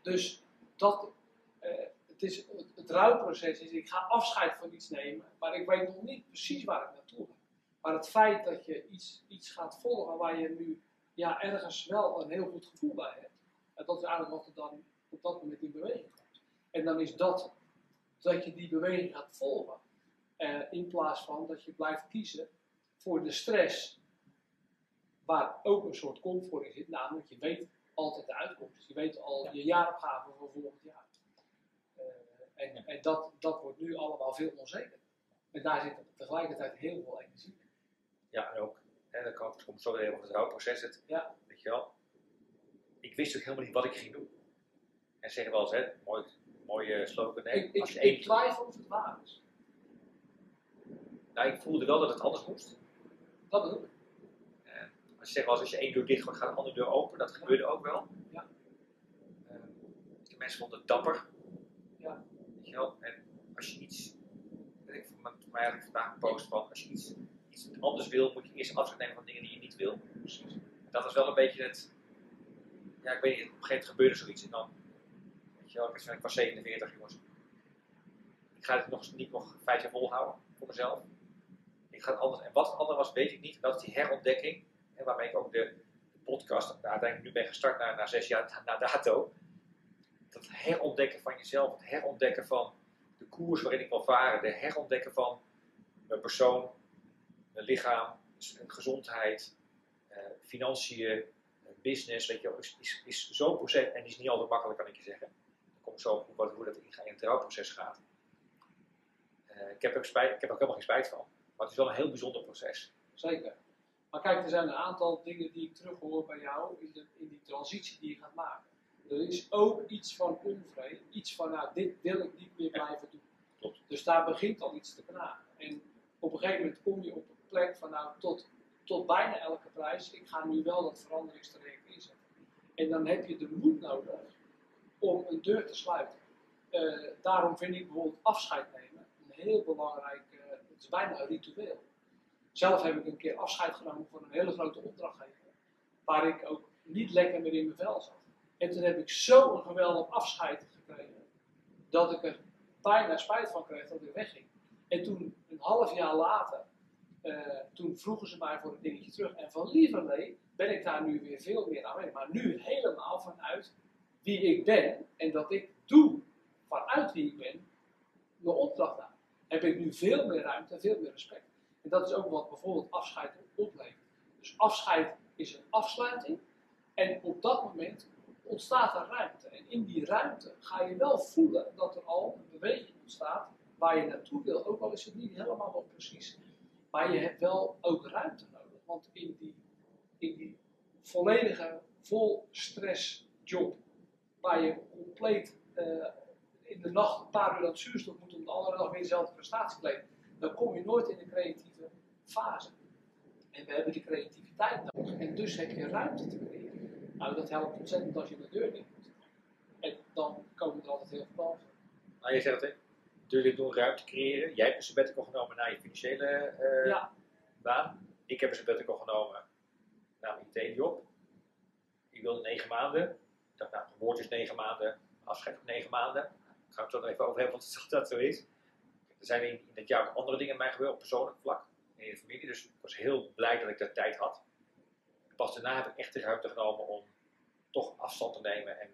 dus dat, eh, het, is, het, is, ik ga afscheid van iets nemen, maar ik weet nog niet precies waar ik naartoe ga. Maar het feit dat je iets, iets gaat volgen waar je nu ja, ergens wel een heel goed gevoel bij hebt, en dat is eigenlijk wat er dan op dat moment in beweging komt. En dan is dat, dat je die beweging gaat volgen, eh, in plaats van dat je blijft kiezen voor de stress, waar ook een soort comfort in zit, namelijk je weet altijd de uitkomst. Je weet al Ja. je jaaropgave voor volgend jaar. Eh, en en dat, dat wordt nu allemaal veel onzeker. En daar zit tegelijkertijd heel veel energie in. Ja, en ook, hè, kan het komt zo weer over het rouwproces. Het, Ja. Weet je wel, ik wist ook helemaal niet wat ik ging doen. En zeggen wel eens, hè, mooi, mooie slogan. hè, Ik, ik, twijfel of het waar is. nou, ik voelde wel dat het anders moest. Dat bedoel ik. Als je zegt wel eens, als je één deur dicht gaat, gaat een andere deur open. Dat gebeurde ook wel. Ja. Eh, de mensen vonden het dapper. Ja. Weet je wel? En als je iets, ik, voor mij had ik vandaag een post van, als je iets, iets anders wil, moet je eerst afscheid nemen van dingen die je niet wil. Precies. Dat was wel een beetje het, ja ik weet niet, op een gegeven moment gebeurde zoiets en dan, weet je wel, ik was, ik was 47 jongens. Ik ga het nog, niet nog vijf jaar volhouden voor mezelf. Ik ga het anders, en wat het andere was, weet ik niet. Dat is die herontdekking, en waarmee ik ook de, podcast nou, uiteindelijk nu ben gestart na, na zes jaar na, dato. Dat herontdekken van jezelf, het herontdekken van de koers waarin ik wil varen, de herontdekken van mijn persoon, mijn lichaam, mijn gezondheid, eh, financiën, eh, business, weet je is, is, zo'n proces, en die is niet altijd makkelijk, kan ik je zeggen. Dan kom ik zo op hoe, dat in, in het trouwproces gaat. Eh, ik, heb ook spijt, ik heb ook helemaal geen spijt van, maar het is wel een heel bijzonder proces. Zeker. Maar kijk, er zijn een aantal dingen die ik terughoor bij jou in, de, in die transitie die je gaat maken. Er is ook iets van onvrede, iets van, nou, dit wil ik niet meer blijven doen. Klopt. Dus daar begint al iets te knagen. En op een gegeven moment kom je op een plek van, nou, tot, tot bijna elke prijs, ik ga nu wel dat veranderingstraject inzetten. En dan heb je de moed nodig om een deur te sluiten. Eh, daarom vind ik bijvoorbeeld afscheid nemen een heel belangrijk, het is bijna een ritueel. Zelf heb ik een keer afscheid genomen van een hele grote opdrachtgever, waar ik ook niet lekker meer in mijn vel zat. En toen heb ik zo een geweldig afscheid gekregen, dat ik er bijna spijt van kreeg dat ik wegging. En toen, een half jaar later, eh, toen vroegen ze mij voor een dingetje terug. En van lieverlee ben ik daar nu weer veel meer aan mee. Maar nu helemaal vanuit wie ik ben en dat ik doe vanuit wie ik ben, mijn opdracht aan. Heb ik nu veel meer ruimte en veel meer respect. En dat is ook wat bijvoorbeeld afscheid oplevert. Dus afscheid is een afsluiting. En op dat moment ontstaat er ruimte. En in die ruimte ga je wel voelen dat er al een beweging ontstaat waar je naartoe wil. Ook al is het niet helemaal nog precies. Maar je hebt wel ook ruimte nodig. Want in die, in die volledige, vol stress job, waar je compleet eh, in de nacht een paar uur aan het zuurstof moet om de andere dag weer dezelfde prestatie te leveren, dan kom je nooit in de creatieve fase. En we hebben die creativiteit nodig. En dus heb je ruimte te creëren. Nou, dat helpt ontzettend als je de deur dicht doet. En dan komen er altijd heel veel kansen. Nou, je zegt het? Deur dit doen, ruimte creëren. Jij hebt een sabbatical genomen naar je financiële eh, Ja, baan. Ik heb een sabbatical genomen naar mijn IT-job. Ik wilde negen maanden. Ik dacht, nou, geboorte is negen maanden, afscheid ook negen maanden. Daar we het zo nog even over hebben, want dat zo is. Er zijn in, dit jaar ook andere dingen in mij gebeurd op persoonlijk vlak. In de familie. Dus ik was heel blij dat ik de tijd had. Pas daarna heb ik echt de ruimte genomen om toch afstand te nemen en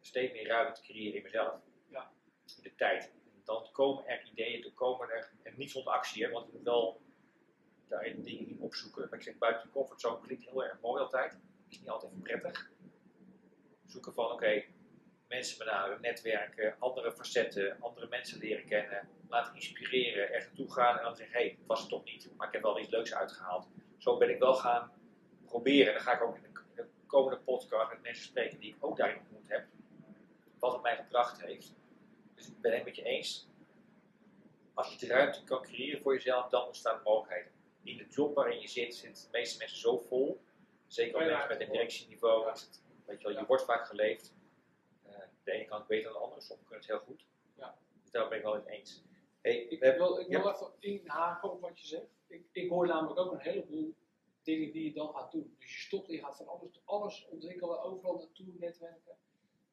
steeds meer ruimte te creëren in mezelf. Ja. In de tijd. En dan komen er ideeën, dan komen er, en niet zonder actie, hè, want je moet wel daarin dingen in opzoeken. Maar ik zeg, buiten je comfortzone klinkt heel erg mooi altijd. Is niet altijd even prettig. Zoeken van, oké, mensen benaderen, netwerken, andere facetten, andere mensen leren kennen, laten inspireren, er naartoe gaan en dan zeggen, hé, hey, het was het toch niet, maar ik heb wel iets leuks uitgehaald. Zo ben ik wel gaan proberen. En dan ga ik ook in de, komende podcast met mensen spreken die ik ook daarin ontmoet heb, wat het mij gebracht heeft. Dus ik ben het met je eens. Als je de ruimte kan creëren voor jezelf, dan ontstaan mogelijkheden. In de job waarin je zit, zitten de meeste mensen zo vol. Zeker ook ja, mensen met een directieniveau. Weet je, wel, je wordt vaak geleefd. De ene kant beter dan de andere, sommigen kunnen het heel goed. Ja. Dus daar ben ik wel het eens. Hey, Ik, we hebben- wil, ik wil even inhaken op wat je zegt. Ik, ik hoor namelijk ook een heleboel dingen die je dan gaat doen. Dus je stopt en je gaat van alles, alles ontwikkelen, overal naartoe netwerken.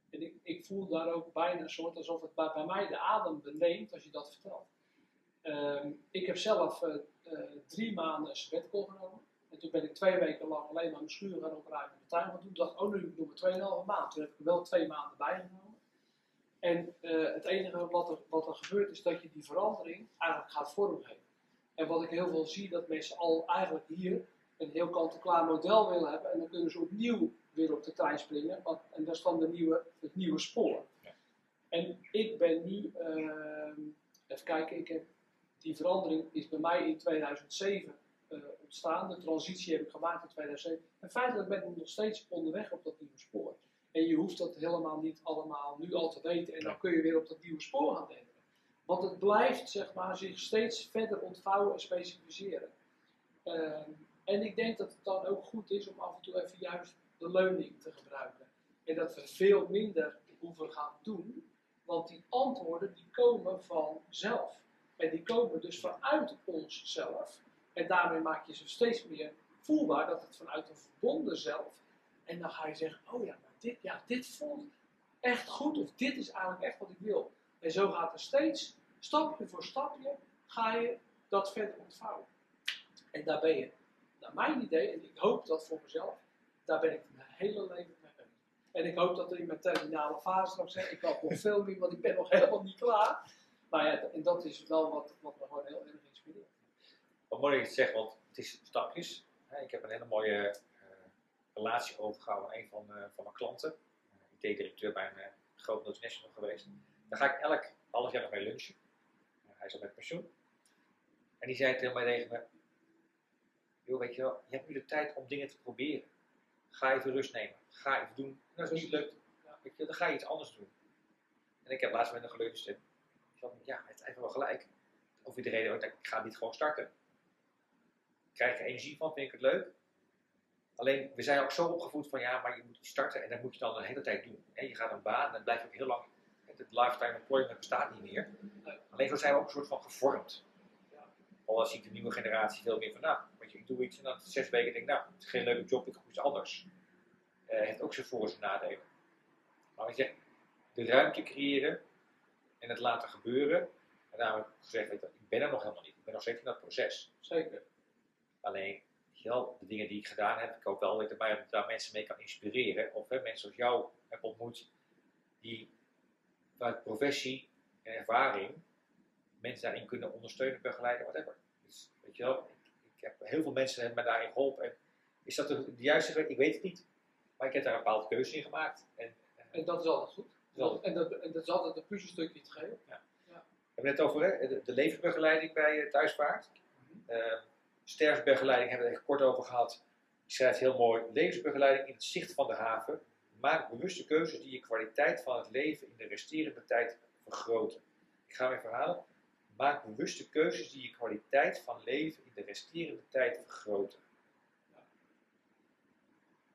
En ik, ik voel daar ook bijna een soort alsof het bij, bij mij de adem beneemt als je dat vertelt. Ehm, ik heb zelf eh, eh, drie maanden sabbatical genomen. En toen ben ik twee weken lang alleen maar mijn schuur gaan opruimen en de tuin gaan doen. Ik dacht, oh nu doe ik nog 2,5 maand. Toen heb ik er wel twee maanden bijgenomen. En eh, het enige wat er, wat er gebeurt is dat je die verandering eigenlijk gaat vormgeven. En wat ik heel veel zie, dat mensen al eigenlijk hier een heel kant-en-klaar model willen hebben. En dan kunnen ze opnieuw weer op de trein springen. Want, en dat is dan de nieuwe, het nieuwe spoor. Ja. En ik ben nu, ehm, even kijken, ik heb, die verandering is bij mij in 2007 eh, ontstaan. De transitie heb ik gemaakt in 2007. En feitelijk ben ik nog steeds onderweg op dat nieuwe spoor. En je hoeft dat helemaal niet allemaal nu al te weten. En dan kun je weer op dat nieuwe spoor gaan denken. Want het blijft zeg maar, zich steeds verder ontvouwen en specificeren. Ehm, en ik denk dat het dan ook goed is om af en toe even juist de leuning te gebruiken. En dat we veel minder hoeven gaan doen. Want die antwoorden die komen vanzelf. En die komen dus vanuit onszelf. En daarmee maak je ze steeds meer voelbaar dat het vanuit een verbonden zelf. En dan ga je zeggen, oh ja, dit, ja, dit voelt echt goed. Of dit is eigenlijk echt wat ik wil. En zo gaat er steeds, stapje voor stapje, ga je dat verder ontvouwen. En daar ben je, naar mijn idee, en ik hoop dat voor mezelf, daar ben ik mijn hele leven mee bezig. En ik hoop dat er in mijn terminale fase straks zeg, ik had nog veel meer, want ik ben nog [LAUGHS] helemaal niet klaar. Maar ja, en dat is wel wat, wat me gewoon heel erg inspireert. Wat mooi dat je want het is stapjes. Ik heb een hele mooie relatie overgehouden aan een van, eh, van mijn klanten. Uh, IT-directeur bij een uh, groot multinational geweest. Daar ga ik elk half jaar nog mee lunchen. Hij is al met pensioen. En die zei tegen mij tegen me, joh, weet je wel, je hebt nu de tijd om dingen te proberen. Ga even rust nemen. Ga even doen. Dat is niet leuk. Ja. Weet je, dan ga je iets anders doen. En ik heb laatst met een geluncht. en ja, hij heeft even wel gelijk. Of de reden, ik, ga niet gewoon starten. Krijg er energie van, vind ik het leuk. Alleen, we zijn ook zo opgevoed van, ja, maar je moet starten en dat moet je dan de hele tijd doen. En je gaat een baan en dan blijf je ook heel lang. Het lifetime employment bestaat niet meer. Alleen zo zijn we ook een soort van gevormd. Al ziet de nieuwe generatie veel meer van, nou, weet je, ik doe iets en dan zes weken denk ik, nou, het is geen leuke job, ik doe iets anders. Uh, heeft ook zijn voor- en nadelen. Maar weet je, de ruimte creëren en het laten gebeuren. En daarom heb ik gezegd, weet je, ik ben er nog helemaal niet. Ik ben nog steeds in dat proces. Zeker. Alleen, wel, de dingen die ik gedaan heb, ik hoop wel dat ik mij daar mensen mee kan inspireren. Of hè, mensen zoals jou heb ontmoet, die vanuit professie en ervaring mensen daarin kunnen ondersteunen, begeleiden, whatever. Dus, weet je wel, ik, heb heel veel mensen hebben me daarin geholpen. En is dat de, de juiste weg? Ik weet het niet. Maar ik heb daar een bepaalde keuze in gemaakt. En, En dat is altijd goed. En, dat, en dat is altijd een puzzelstukje te geven. We hebben het over hè, de, de levensbegeleiding bij uh, Thuisvaart. Uh, sterfbegeleiding hebben we het kort over gehad. Je schrijft heel mooi: levensbegeleiding in het zicht van de haven. Maak bewuste keuzes die je kwaliteit van het leven in de resterende tijd vergroten. Ik ga weer verhalen. Maak bewuste keuzes die je kwaliteit van leven in de resterende tijd vergroten.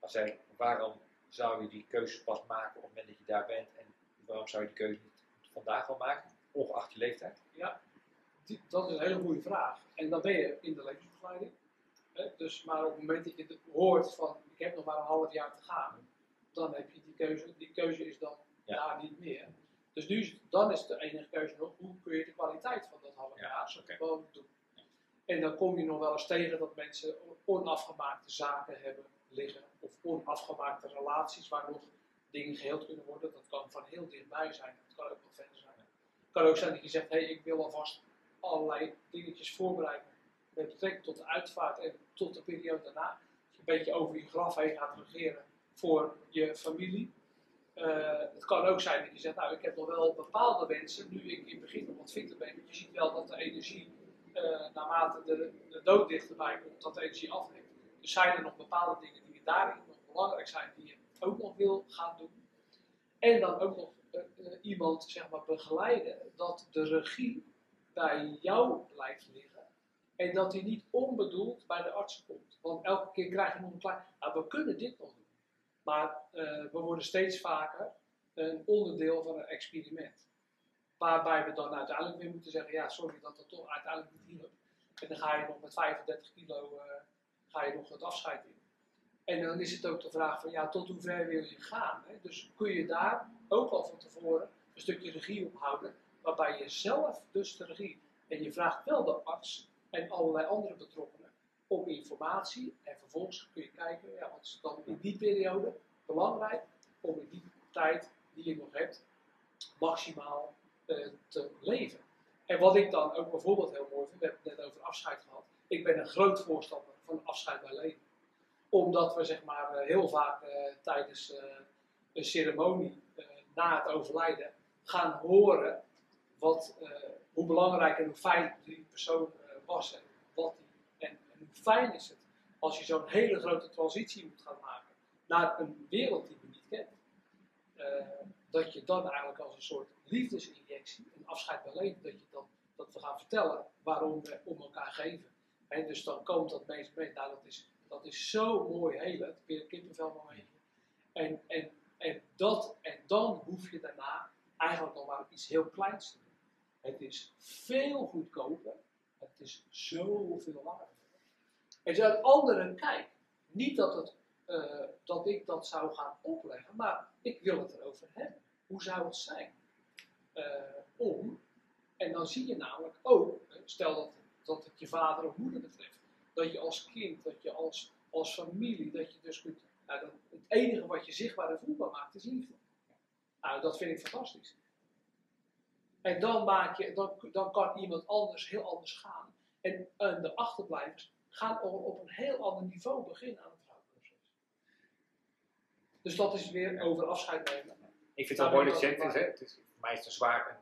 Zeg ik, waarom zou je die keuzes pas maken op het moment dat je daar bent? En waarom zou je die keuze niet vandaag al maken, ongeacht je leeftijd? Ja, die, dat is een hele goede vraag. En dan ben je in de levensbegeleiding. Hè? Dus, maar op het moment dat je het hoort van ik heb nog maar een half jaar te gaan, dan heb je die keuze. Die keuze is dan Ja. daar niet meer. Dus nu, is- dan is de enige keuze nog hoe kun je de kwaliteit van dat half Ja, jaar oké. gewoon doen. En dan kom je nog wel eens tegen dat mensen onafgemaakte zaken hebben liggen. Of onafgemaakte relaties waar nog dingen geheeld kunnen worden. Dat kan van heel dichtbij zijn. Dat kan ook wel verder zijn. Het kan ook zijn dat je zegt, hé, hey, ik wil alvast allerlei dingetjes voorbereiden. Met betrekking tot de uitvaart en tot de periode daarna. Je een beetje over je graf heen gaat regeren voor je familie. Eh, het kan ook zijn dat je zegt, nou ik heb nog wel bepaalde wensen, nu ik in het begin nog wat fitter ben. Want je ziet wel dat de energie, eh, naarmate de, de dood dichterbij komt, dat de energie afneemt. Dus zijn er nog bepaalde dingen die daarin nog belangrijk zijn, die je ook nog wil gaan doen. En dan ook nog eh, iemand zeg maar, begeleiden dat de regie bij jou blijft liggen. En dat die niet onbedoeld bij de arts komt. Want elke keer krijg je nog een klein. Nou, we kunnen dit nog doen. Maar eh, we worden steeds vaker een onderdeel van een experiment. Waarbij we dan uiteindelijk weer moeten zeggen: ja, sorry dat dat toch uiteindelijk niet hielp. En dan ga je nog met 35 kilo eh, ga je nog het afscheid in. En dan is het ook de vraag van ja, tot hoe ver wil je gaan? Hè? Dus kun je daar ook al van tevoren een stukje regie op houden, waarbij je zelf dus de regie. En je vraagt wel de arts en allerlei andere betrokkenen om informatie. En vervolgens kun je kijken, ja, wat is dan in die periode belangrijk om in die tijd die je nog hebt, maximaal eh, te leven. En wat ik dan ook bijvoorbeeld heel mooi vind, we hebben het net over afscheid gehad. Ik ben een groot voorstander van afscheid bij leven. Omdat we zeg maar eh, heel vaak eh, tijdens een ceremonie na het overlijden gaan horen wat, eh, hoe belangrijk en hoe fijn die persoon eh, was. En, wat en, hoe fijn is het als je zo'n hele grote transitie moet gaan maken naar een wereld die we niet kennen. eh, dat je dan eigenlijk als een soort liefdesinjectie, een afscheid bij leven, dat, je dat we gaan vertellen waarom we om elkaar geven. En dus dan komt dat meest mee. Nou, dat is, dat is zo mooi heel, weer een kippenvel momentje. En, en, en, dat, en dan hoef je daarna eigenlijk nog maar iets heel kleins te doen. Het is veel goedkoper, het is zoveel waardevoller. En zo anderen kijk, niet dat, het, eh, dat ik dat zou gaan opleggen, maar ik wil het erover hebben. Hoe zou het zijn? Uh, om, en dan zie je namelijk ook, stel dat, dat het je vader of moeder betreft, dat je als kind, dat je als, als familie, dat je dus kunt, nou, het enige wat je zichtbaar en voelbaar maakt is liefde. Nou, dat vind ik fantastisch. En dan, maak je, dan, dan kan iemand anders heel anders gaan. En, en de achterblijvers gaan op een heel ander niveau beginnen aan het rouwproces. Dus dat is weer over afscheid nemen. Ik vind het wel mooi dat je zegt, het is, voor mij is het een zwaar,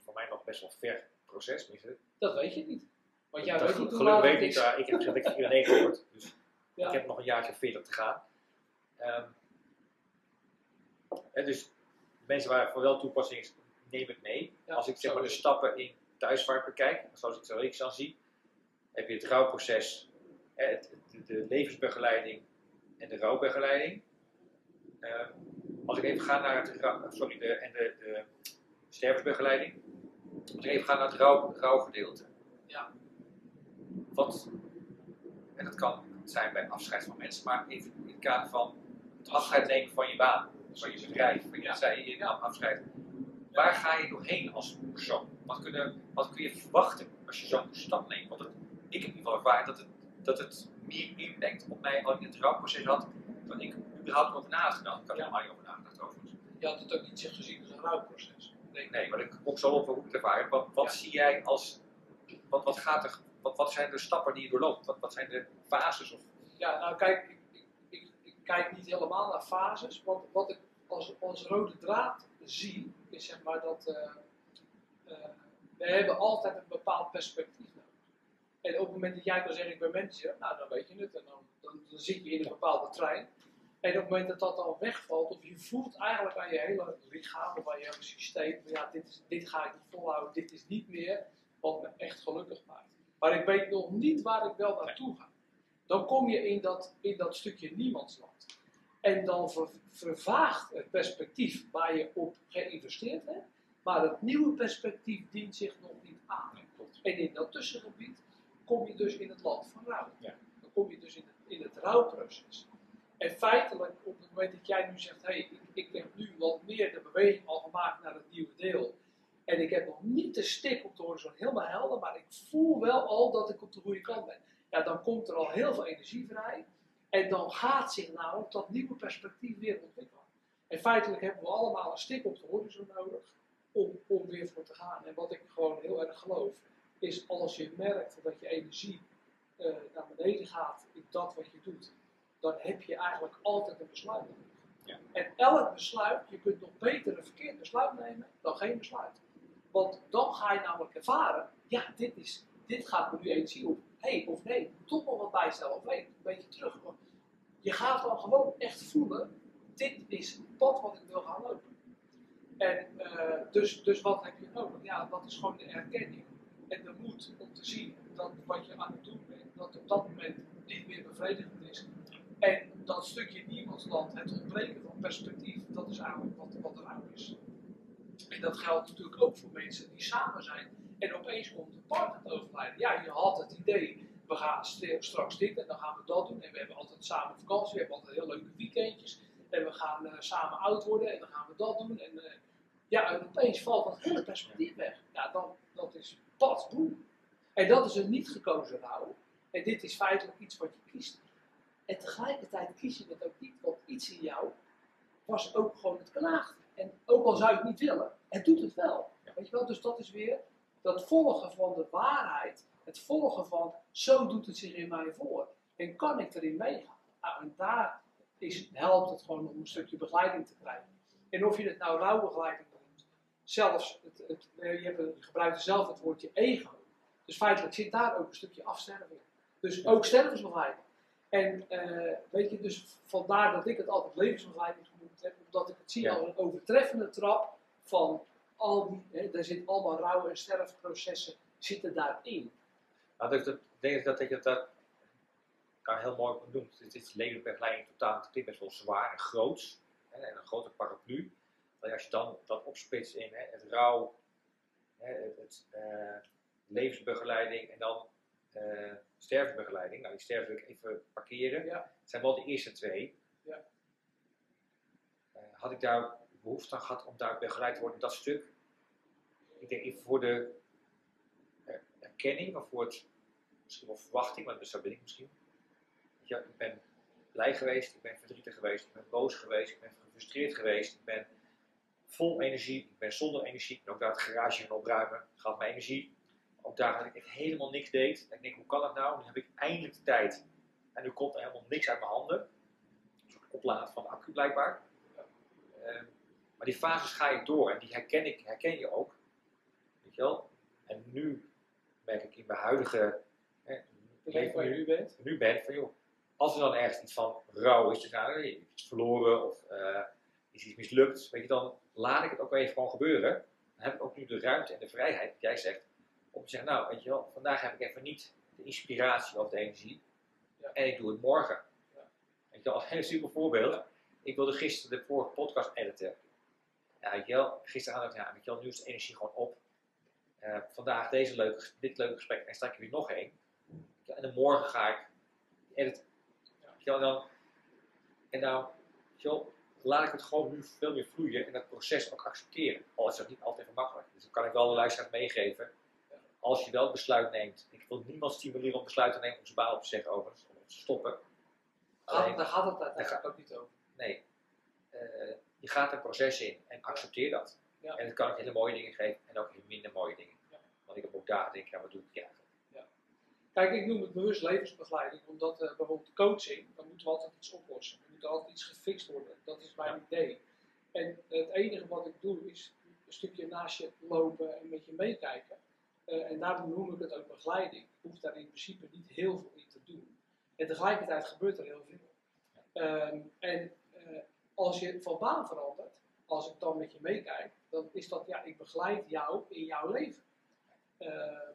voor mij nog best wel ver proces. Dat weet je niet. Want jij dat weet niet hoe Gelukkig weet ik, uh, ik heb gezegd dat ik 94 word, dus [LAUGHS] Ja. ik heb nog een jaartje of 40 te gaan. Ehm, hè, dus mensen waar voor wel toepassing is, neem ik mee. Ja, Als ik zeg maar de stappen in thuisvaart bekijk, zoals ik zo ik dan zie, heb je het rouwproces, het, de, levensbegeleiding en de rouwbegeleiding. Ehm, als ik even ga naar het, sorry, de, en de, de stervensbegeleiding. Als ik even ga naar het rouw, rouwgedeelte. Ja. Wat, en dat kan zijn bij afscheid van mensen, maar even in het kader van het afscheid nemen van je baan, van je bedrijf, van je, Ja. zei je afscheid. Waar ga je doorheen als persoon? Wat, kunnen, wat kun je verwachten als je zo'n stap neemt? Want het, ik heb in ieder geval ervaren dat het, dat het meer impact op mij al in het rouwproces had dan ik überhaupt over na had gedacht. Ik had er helemaal niet over nagedacht overigens. Je had het ook niet zich gezien als een rouwproces. Nee. Nee, maar ik kom zo op hoe ik het ervaar. Wat, wat Ja. zie jij als, wat, wat, gaat er, wat, wat zijn de stappen die je doorloopt? Wat, wat zijn de fases? Of, Ja, nou kijk, ik, ik, ik, ik kijk niet helemaal naar fases, want wat ik als, als rode draad zie, is zeg maar dat we hebben altijd een bepaald perspectief nodig. En op het moment dat jij kan zeggen, ik ben manager, nou dan weet je het, en dan, dan, zit je in een bepaalde trein. En op het moment dat dat dan wegvalt, of je voelt eigenlijk aan je hele lichaam of aan je hele systeem, ja, dit, dit ga ik niet volhouden, dit is niet meer wat me echt gelukkig maakt. Maar ik weet nog niet waar ik wel naartoe ga dan kom je in dat, in dat stukje niemandsland. En dan ver- vervaagt het perspectief waar je op geïnvesteerd hebt, maar het nieuwe perspectief dient zich nog niet aan. En in dat tussengebied kom je dus in het land van rouw. Ja. Dan kom je dus in het, in het rouwproces. En feitelijk, op het moment dat jij nu zegt, hé, hey, ik, ik heb nu wat meer de beweging al gemaakt naar het nieuwe deel. En ik heb nog niet de stip op de horizon helemaal helder, maar ik voel wel al dat ik op de goede kant ben ja, dan komt er al heel veel energie vrij. En dan gaat zich namelijk dat nieuwe perspectief weer ontwikkelen. En feitelijk hebben we allemaal een stip op de horizon nodig om, om weer voor te gaan. En wat ik gewoon heel erg geloof, is als je merkt dat je energie eh, naar beneden gaat in dat wat je doet, dan heb je eigenlijk altijd een besluit nodig. Ja. En elk besluit, je kunt nog beter een verkeerd besluit nemen dan geen besluit. Want dan ga je namelijk ervaren, ja, dit, is, dit gaat me nu energie op. Of nee, toch nog wat bijstellen, of nee, een beetje terug. Je gaat dan gewoon echt voelen, dit is het wat ik wil gaan lopen. En eh, dus, dus wat heb je nodig? Ja, dat is gewoon de erkenning en de moed om te zien dat wat je aan het doen bent, dat op dat moment niet meer bevredigend is. En dat stukje niemandsland, het ontbreken van perspectief, dat is eigenlijk wat, wat er aan is. En dat geldt natuurlijk ook voor mensen die samen zijn en opeens komt de partner te overlijden. Ja, je had het idee, we gaan st- straks dit en dan gaan we dat doen. En we hebben altijd samen vakantie, we hebben altijd heel leuke weekendjes. En we gaan eh, samen oud worden en dan gaan we dat doen. En eh, ja, en opeens valt dat hele perspectief weg. Ja, dan, dat is pas boem. En dat is een niet gekozen rouw. En dit is feitelijk iets wat je kiest. En tegelijkertijd kies je dat ook niet, want iets in jou was ook gewoon het knaagt. En ook al zou je het niet willen, het doet het wel. Weet je wel? Dus dat is weer dat volgen van de waarheid, het volgen van zo doet het zich in mij voor. En kan ik erin meegaan? Nou, en daar is, helpt het gewoon om een stukje begeleiding te krijgen. En of je het nou rouwbegeleiding noemt, zelfs, het, het, eh, je, hebt, je gebruikt zelf het woordje ego. Dus feitelijk zit daar ook een stukje afsterving. Dus ook stervensbegeleiding. En eh, weet je, dus vandaar dat ik het altijd levensbegeleiding genoemd heb, omdat ik het zie Ja. als een overtreffende trap van al die, hè, daar zit allemaal rouw- en sterfprocessen zitten daarin. Nou, dus dat, ik denk dat, dat je dat kan heel mooi benoemt. Het is levensbegeleiding totaal, het klinkt best wel zwaar en groots. Hè, en een grote paraplu. Maar als je dan dat opsplitst in hè, het rouw, hè, het, het, eh, levensbegeleiding en dan eh sterfbegeleiding. Nou, die sterven wil ik even parkeren. Ja. Het zijn wel de eerste twee. Ja. Eh, had ik daar behoefte aan gehad om daar begeleid te worden dat stuk? Ik denk voor de eh, erkenning of voor het misschien wel verwachting, want zo ben ik misschien. Je, ik ben blij geweest, ik ben verdrietig geweest, ik ben boos geweest, ik ben gefrustreerd geweest, ik ben vol energie, ik ben zonder energie, ben ook daar het garage gaan opruimen, gaat mijn energie. Ook daar dat ik helemaal niks deed. En ik denk, hoe kan dat nou? Nu heb ik eindelijk de tijd. En nu komt er helemaal niks uit mijn handen. Een soort opladen van de accu blijkbaar. Ehm, maar die fases ga ik door en die herken, ik, herken je ook. Weet je wel? En nu merk ik in mijn huidige hè, leven waar je nu, bent. nu ben, van joh, als er dan ergens iets van rouw is, dus nou, je hebt iets verloren of eh, is iets mislukt, weet je, dan laat ik het ook even gewoon gebeuren. Dan heb ik ook nu de ruimte en de vrijheid, wat jij zegt, om te zeggen, nou, weet je wel, vandaag heb ik even niet de inspiratie of de energie Ja. en ik doe het morgen. Ja. Weet je wel, [LAUGHS] een super voorbeeld. Ik wilde gisteren de vorige podcast editen. Ja, had ik, ja, weet je wel, nu is de energie gewoon op. Eh, vandaag deze leuke, dit leuke gesprek en straks weer nog één. Ja, en dan morgen ga ik editen. Ja. Dan, en wel, laat ik het gewoon nu veel meer vloeien en dat proces ook accepteren. Al is dat niet altijd even makkelijk. Dus dan kan ik wel de luisteraar meegeven. Als je wel besluit neemt. Ik wil niemand stimuleren om besluit te nemen om zijn baan op te zeggen overigens. Om te stoppen. Alleen, daar gaat het uiteindelijk ook niet over. nee. Eh, je gaat een proces in en accepteer dat. Ja. En het kan ook hele mooie dingen geven en ook hele minder mooie dingen. Ja. Want ik heb ook dagen denk ik, ja, wat doe ik eigenlijk? Kijk, ik noem het bewust levensbegeleiding, omdat eh, bijvoorbeeld coaching, dan moeten we altijd iets oplossen. Er moet altijd iets gefixt worden. Dat is mijn idee. En het enige wat ik doe is een stukje naast je lopen en met je meekijken. Eh, en daarom noem ik het ook begeleiding. Ik hoef daar in principe niet heel veel in te doen. En tegelijkertijd gebeurt er heel veel. Ehm, en eh, als je van baan verandert, als ik dan met je meekijk, dan is dat, ja, ik begeleid jou in jouw leven. Ehm,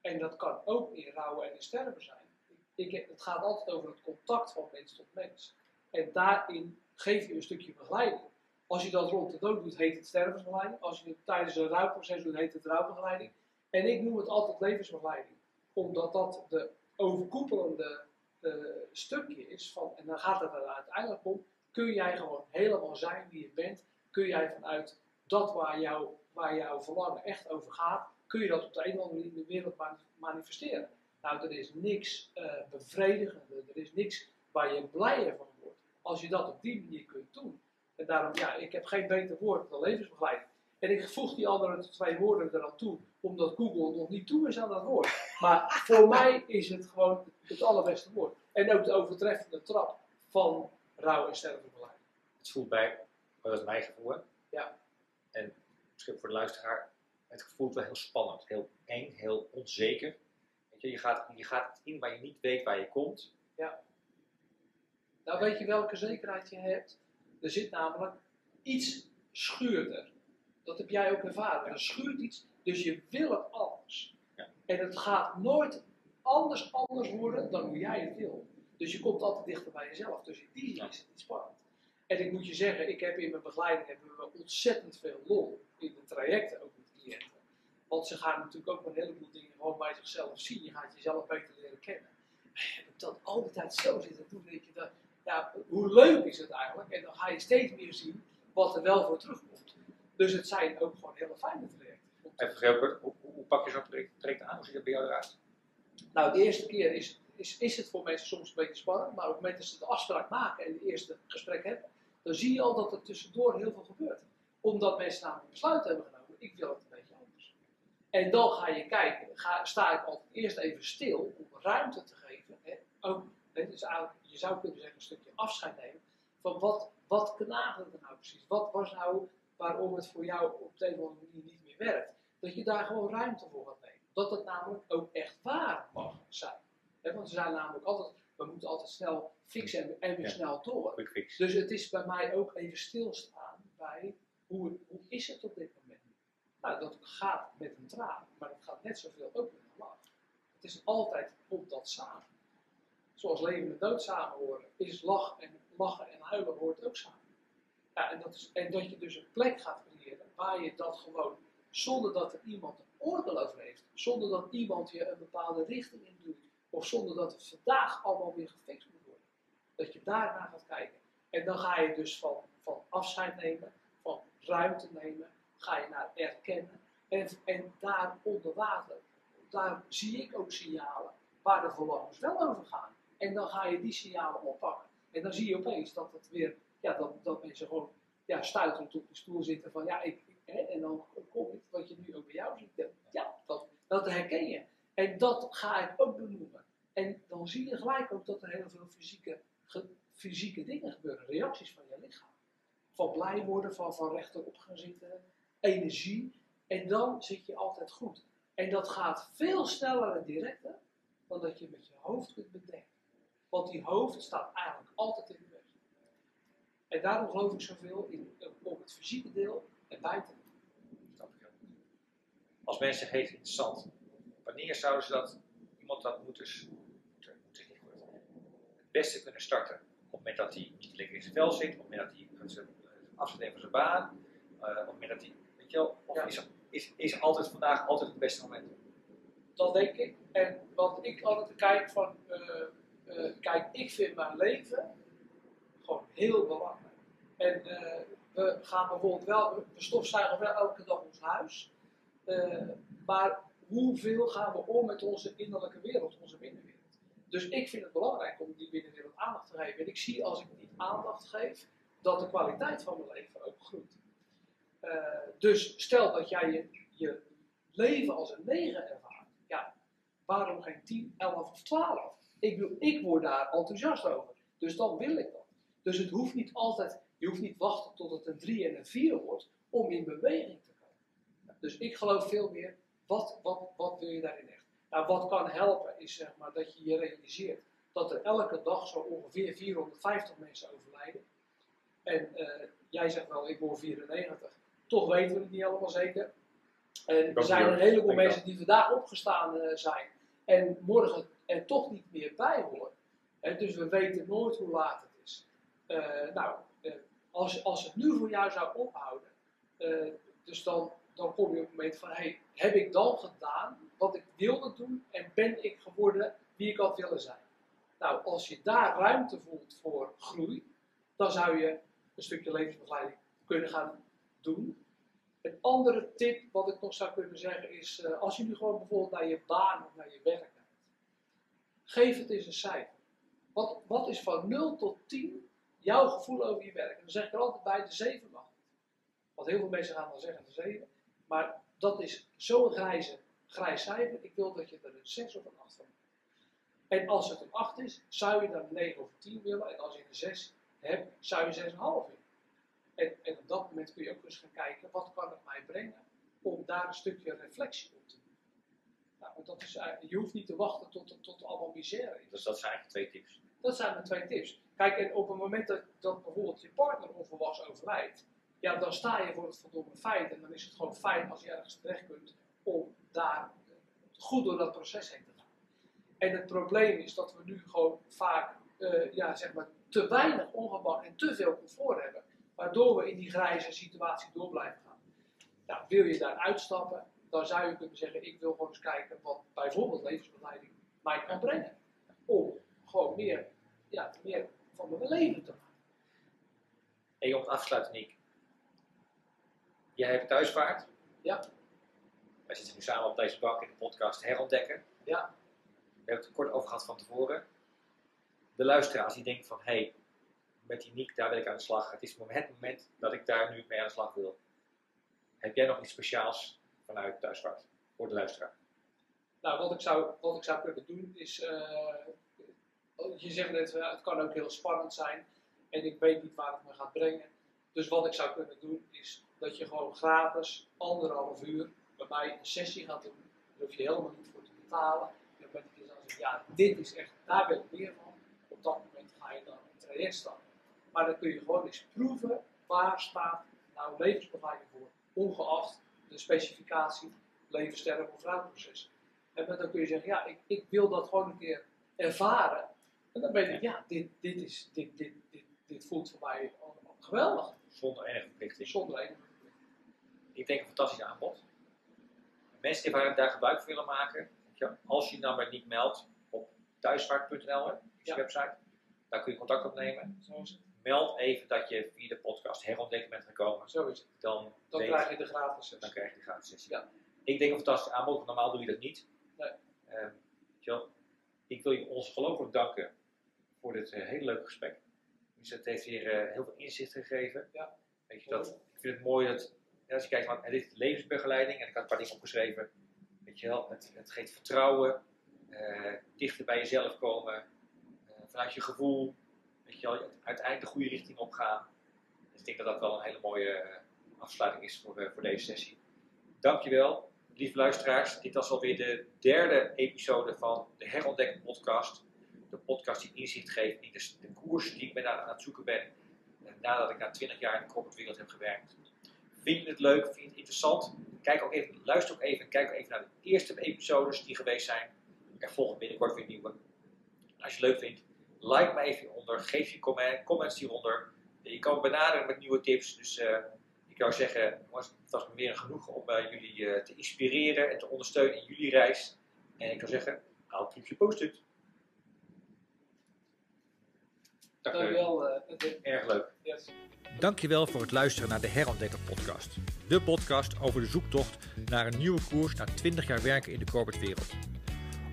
en dat kan ook in rouwen en in sterven zijn. Ik, het gaat altijd over het contact van mens tot mens. En daarin geef je een stukje begeleiding. Als je dat rond de dood doet, heet het stervensbegeleiding. Als je het tijdens een rouwproces doet, heet het rouwbegeleiding. En ik noem het altijd levensbegeleiding. Omdat dat de overkoepelende eh, stukje is van, en dan gaat het er uiteindelijk om, kun jij gewoon helemaal zijn wie je bent. Kun jij vanuit dat waar, jou, waar jouw verlangen echt over gaat, kun je dat op de een of andere manier in de wereld mani- manifesteren. Nou, er is niks eh bevredigender, er is niks waar je blijer van wordt. Als je dat op die manier kunt doen. En daarom, ja, ik heb geen beter woord dan levensbegeleiding. En ik voeg die andere twee woorden er aan toe, omdat Google nog niet toe is aan dat woord. Maar voor [LAUGHS] mij is het gewoon het allerbeste woord. En ook de overtreffende trap van rouw- en stervenbegeleiding. Het voelt bij, maar dat is mijn gevoel. hè. Ja. En misschien voor de luisteraar, het voelt wel heel spannend, heel eng, heel onzeker. Weet je, je, gaat, je gaat in waar je niet weet waar je komt. Nou, weet je welke zekerheid je hebt? Er zit namelijk iets schuurt er. Dat heb jij ook ervaren. Er schuurt iets, dus je wil het anders. Ja. En het gaat nooit anders anders worden dan hoe jij het wil. Dus je komt altijd dichter bij jezelf. Dus in die zin Ja. is het niet spannend. En ik moet je zeggen, ik heb in mijn begeleiding hebben we ontzettend veel lol in de trajecten, ook met cliënten. Want ze gaan natuurlijk ook een heleboel dingen gewoon bij zichzelf zien. Je gaat jezelf beter leren kennen. Maar heb ik dat al die tijd zo zitten doen, dat je dat, ja, hoe leuk is het eigenlijk? En dan ga je steeds meer zien wat er wel voor terugkomt. Dus het zijn ook gewoon hele fijne trajecten. Even Gelbert, hoe, hoe, pak je zo'n traject, aan? Hoe ziet het bij jou eruit? Nou, de eerste keer is, is, is het voor mensen soms een beetje spannend, maar op het moment dat ze de afspraak maken en de eerste gesprek hebben, dan zie je al dat er tussendoor heel veel gebeurt. Omdat mensen namelijk een besluit hebben genomen, ik wil het een beetje anders. En dan ga je kijken, ga, sta ik altijd eerst even stil om ruimte te geven. Hè? Ook, hè, dus je zou kunnen zeggen een stukje afscheid nemen van wat, wat knaagde er nou precies? Wat was nou waarom het voor jou op de een of andere manier niet meer werkt? Dat je daar gewoon ruimte voor gaat nemen. Dat het namelijk ook echt waar mag zijn. Want er zijn namelijk altijd we moeten altijd snel fixen en, en weer Ja. snel door. Dus het is bij mij ook even stilstaan bij hoe, hoe is het op dit moment. Nou, dat gaat met een traan, maar het gaat net zoveel ook met een lach. Het is altijd komt dat samen. Zoals leven en dood samen horen, is lach en, lachen en huilen hoort ook samen. Ja, en, dat is, en dat je dus een plek gaat creëren waar je dat gewoon, zonder dat er iemand een oordeel over heeft, zonder dat iemand je een bepaalde richting in doet, of zonder dat het vandaag allemaal weer gefixt moet worden, dat je daarna gaat kijken. En dan ga je dus van, van afscheid nemen, van ruimte nemen, ga je naar erkennen. En, en daar onder water, daar zie ik ook signalen waar de verlangens wel over gaan. En dan ga je die signalen oppakken. En dan zie je opeens dat het weer, ja, dat, dat mensen gewoon ja, stuiterend op de stoel zitten van ja, ik, hè, en dan komt het wat je nu ook bij jou ziet. Ja, dat, dat herken je. En dat ga ik ook benoemen. En dan zie je gelijk ook dat er heel veel fysieke, fysieke dingen gebeuren, reacties van je lichaam. Van blij worden, van, van rechterop gaan zitten, energie. En dan zit je altijd goed. En dat gaat veel sneller en directer dan dat je met je hoofd kunt bedenken. Want die hoofd staat eigenlijk altijd in de weg. En daarom geloof ik zoveel in, op het fysieke deel en buiten. Als mensen zeggen, hey, interessant. Wanneer zouden ze dat, iemand dat moeten, s- moeten, het beste kunnen starten? Op het moment dat hij niet lekker in zijn vel zit, op het moment dat hij zijn, neemt van zijn baan, eh, op het moment dat hij, weet je wel, of Ja. is, is, is altijd vandaag altijd het beste moment? Dat denk ik. En wat ik altijd kijk van, eh, eh, kijk, ik vind mijn leven gewoon heel belangrijk. En we gaan bijvoorbeeld wel, we stofzuigen wel elke dag ons huis. Maar hoeveel gaan we om met onze innerlijke wereld, onze binnenwereld? Dus ik vind het belangrijk om die binnenwereld aandacht te geven. En ik zie als ik die aandacht geef, dat de kwaliteit van mijn leven ook groeit. Eh, dus stel dat jij je, je leven als een 9 ervaart. Ja, waarom geen 10, 11 of 12? Ik, ik word daar enthousiast over. Dus dan wil ik dat. Dus het hoeft niet altijd, je hoeft niet wachten tot het een 3 en een 4 wordt om in beweging te komen. Dus ik geloof veel meer, wat, wat, wat wil je daarin echt? Nou, wat kan helpen is zeg maar dat je je realiseert dat er elke dag zo ongeveer 450 mensen overlijden. En eh, jij zegt wel, ik word 94. Toch weten we het niet allemaal zeker. En er zijn een heleboel mensen die vandaag opgestaan eh, zijn en morgen er toch niet meer bij horen. Dus we weten nooit hoe laat het is. Eh, nou, als, als het nu voor jou zou ophouden, dus dan, dan kom je op het moment van, hey, heb ik dan gedaan wat ik wilde doen en ben ik geworden wie ik had willen zijn? Nou, als je daar ruimte voelt voor groei, dan zou je een stukje levensbegeleiding kunnen gaan doen. Een andere tip wat ik nog zou kunnen zeggen is, eh, als je nu gewoon bijvoorbeeld naar je baan of naar je werk kijkt, geef het eens een cijfer. Wat, wat is van 0 tot 10 jouw gevoel over je werk? En dan zeg ik er altijd bij, de 7 mag. Want heel veel mensen gaan dan zeggen de 7, maar dat is zo'n grijze, grijs cijfer. Ik wil dat je er een 6 of een 8 van hebt. En als het een 8 is, zou je dan een 9 of een 10 willen. En als je een 6 hebt, zou je 6,5 willen. En, en op dat moment kun je ook eens gaan kijken, wat kan het mij brengen om daar een stukje reflectie op te doen. Nou, want dat is, eigenlijk- je hoeft niet te wachten tot het tot allemaal misère is. Dus dat zijn eigenlijk twee tips. Dat zijn mijn twee tips. Kijk, en op het moment dat, dat bijvoorbeeld je partner onverwachts overlijdt, ja, dan sta je voor het verdomme feit. En dan is het gewoon fijn als je ergens terecht kunt om daar goed door dat proces heen te gaan. En het probleem is dat we nu gewoon vaak, eh, ja, zeg maar, te weinig ongemak en te veel comfort hebben. Waardoor we in die grijze situatie door blijven gaan. Nou, wil je daar uitstappen, dan zou je kunnen zeggen, ik wil gewoon eens kijken wat bijvoorbeeld levensbegeleiding mij kan brengen. Om gewoon meer, ja, meer van mijn leven te maken. En om het af te sluiten, Nick. Jij hebt thuisvaart. Ja. Wij zitten nu samen op deze bank in de podcast herontdekken. Ja. We hebben het er kort over gehad van tevoren. De luisteraar, als die denkt van, hé, hey, met die Nick, daar wil ik aan de slag. Het is het moment dat ik daar nu mee aan de slag wil. Heb jij nog iets speciaals vanuit thuisvaart voor de luisteraar? Nou, wat ik zou, wat ik zou kunnen doen is, eh, je zegt net, eh, het kan ook heel spannend zijn en ik weet niet waar het me gaat brengen. Dus wat ik zou kunnen doen is dat je gewoon gratis anderhalf uur bij mij een sessie gaat doen. Daar hoef je helemaal niet voor te betalen. Dan ben ik eens als ik, ja, dit is echt, daar wil ik meer van. traject stappen. Maar dan kun je gewoon eens proeven waar staat nou levensbegeleiding voor, ongeacht de specificatie leven, sterven of rouwproces. En dan kun je zeggen, ja, ik, ik wil dat gewoon een keer ervaren. En dan weet ik, ja, dit, dit, is, dit, dit, dit, dit voelt voor mij geweldig. Zonder enige verplichting. Zonder enige Ik denk een fantastisch aanbod. Mensen die daar gebruik van willen maken, als je je nummer niet meldt op thuisvaart.nl, Ja. website, daar kun je contact opnemen. Zo is het. Meld even dat je via de podcast herontdekken bent gekomen. Zo is het. Dan, Dan weet- krijg je de gratis dan sessie. krijg je de gratis sessie. Ja. Ik denk een fantastisch aanbod, want normaal doe je dat niet. Nee. Ehm, ik wil je ongelooflijk danken voor dit eh, hele leuke gesprek. Dus het heeft weer eh, heel veel inzicht gegeven. Ja. Weet je, dat, ik vind het mooi dat, ja, als je kijkt, van, het is levensbegeleiding en ik had een paar dingen opgeschreven. Weet je wel, het, het geeft vertrouwen, eh, dichter bij jezelf komen, eh, vanuit je gevoel, weet je wel, uiteindelijk de goede richting opgaan. Dus ik denk dat dat wel een hele mooie eh, afsluiting is voor, voor deze sessie. Dankjewel, lieve luisteraars. Dit was alweer de derde episode van de Herontdekken podcast. De podcast die inzicht geeft in de, koers die ik ben aan, aan het zoeken ben. nadat ik na 20 jaar in de corporate wereld heb gewerkt. Vind je het leuk? Vind je het interessant? Kijk ook even, luister ook even en kijk ook even naar de eerste episodes die geweest zijn. Er volgen binnenkort weer nieuwe. Als je het leuk vindt, like me even hieronder. Geef je comment, comments hieronder. Je kan me benaderen met nieuwe tips. Dus eh, ik zou zeggen, het was me weer een genoegen om eh, jullie eh, te inspireren en te ondersteunen in jullie reis. En ik zou zeggen, I'll keep you posted. Dank je Dankjewel. eh. Erg leuk. Yes. Dankjewel voor het luisteren naar de Herontdekker podcast. De podcast over de zoektocht naar een nieuwe koers na 20 jaar werken in de corporate wereld.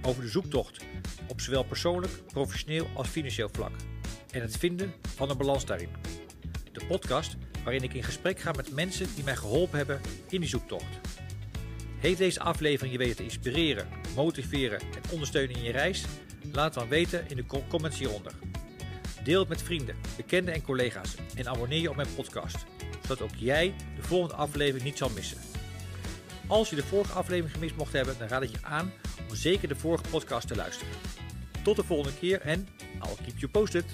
Over de zoektocht op zowel persoonlijk, professioneel als financieel vlak. En het vinden van een balans daarin. De podcast waarin ik in gesprek ga met mensen die mij geholpen hebben in die zoektocht. Heeft deze aflevering je weten te inspireren, motiveren en ondersteunen in je reis? Laat het dan weten in de co- comments hieronder. Deel het met vrienden, bekenden en collega's en abonneer je op mijn podcast, zodat ook jij de volgende aflevering niet zal missen. Als je de vorige aflevering gemist mocht hebben, dan raad ik je aan om zeker de vorige podcast te luisteren. Tot de volgende keer en I'll keep you posted.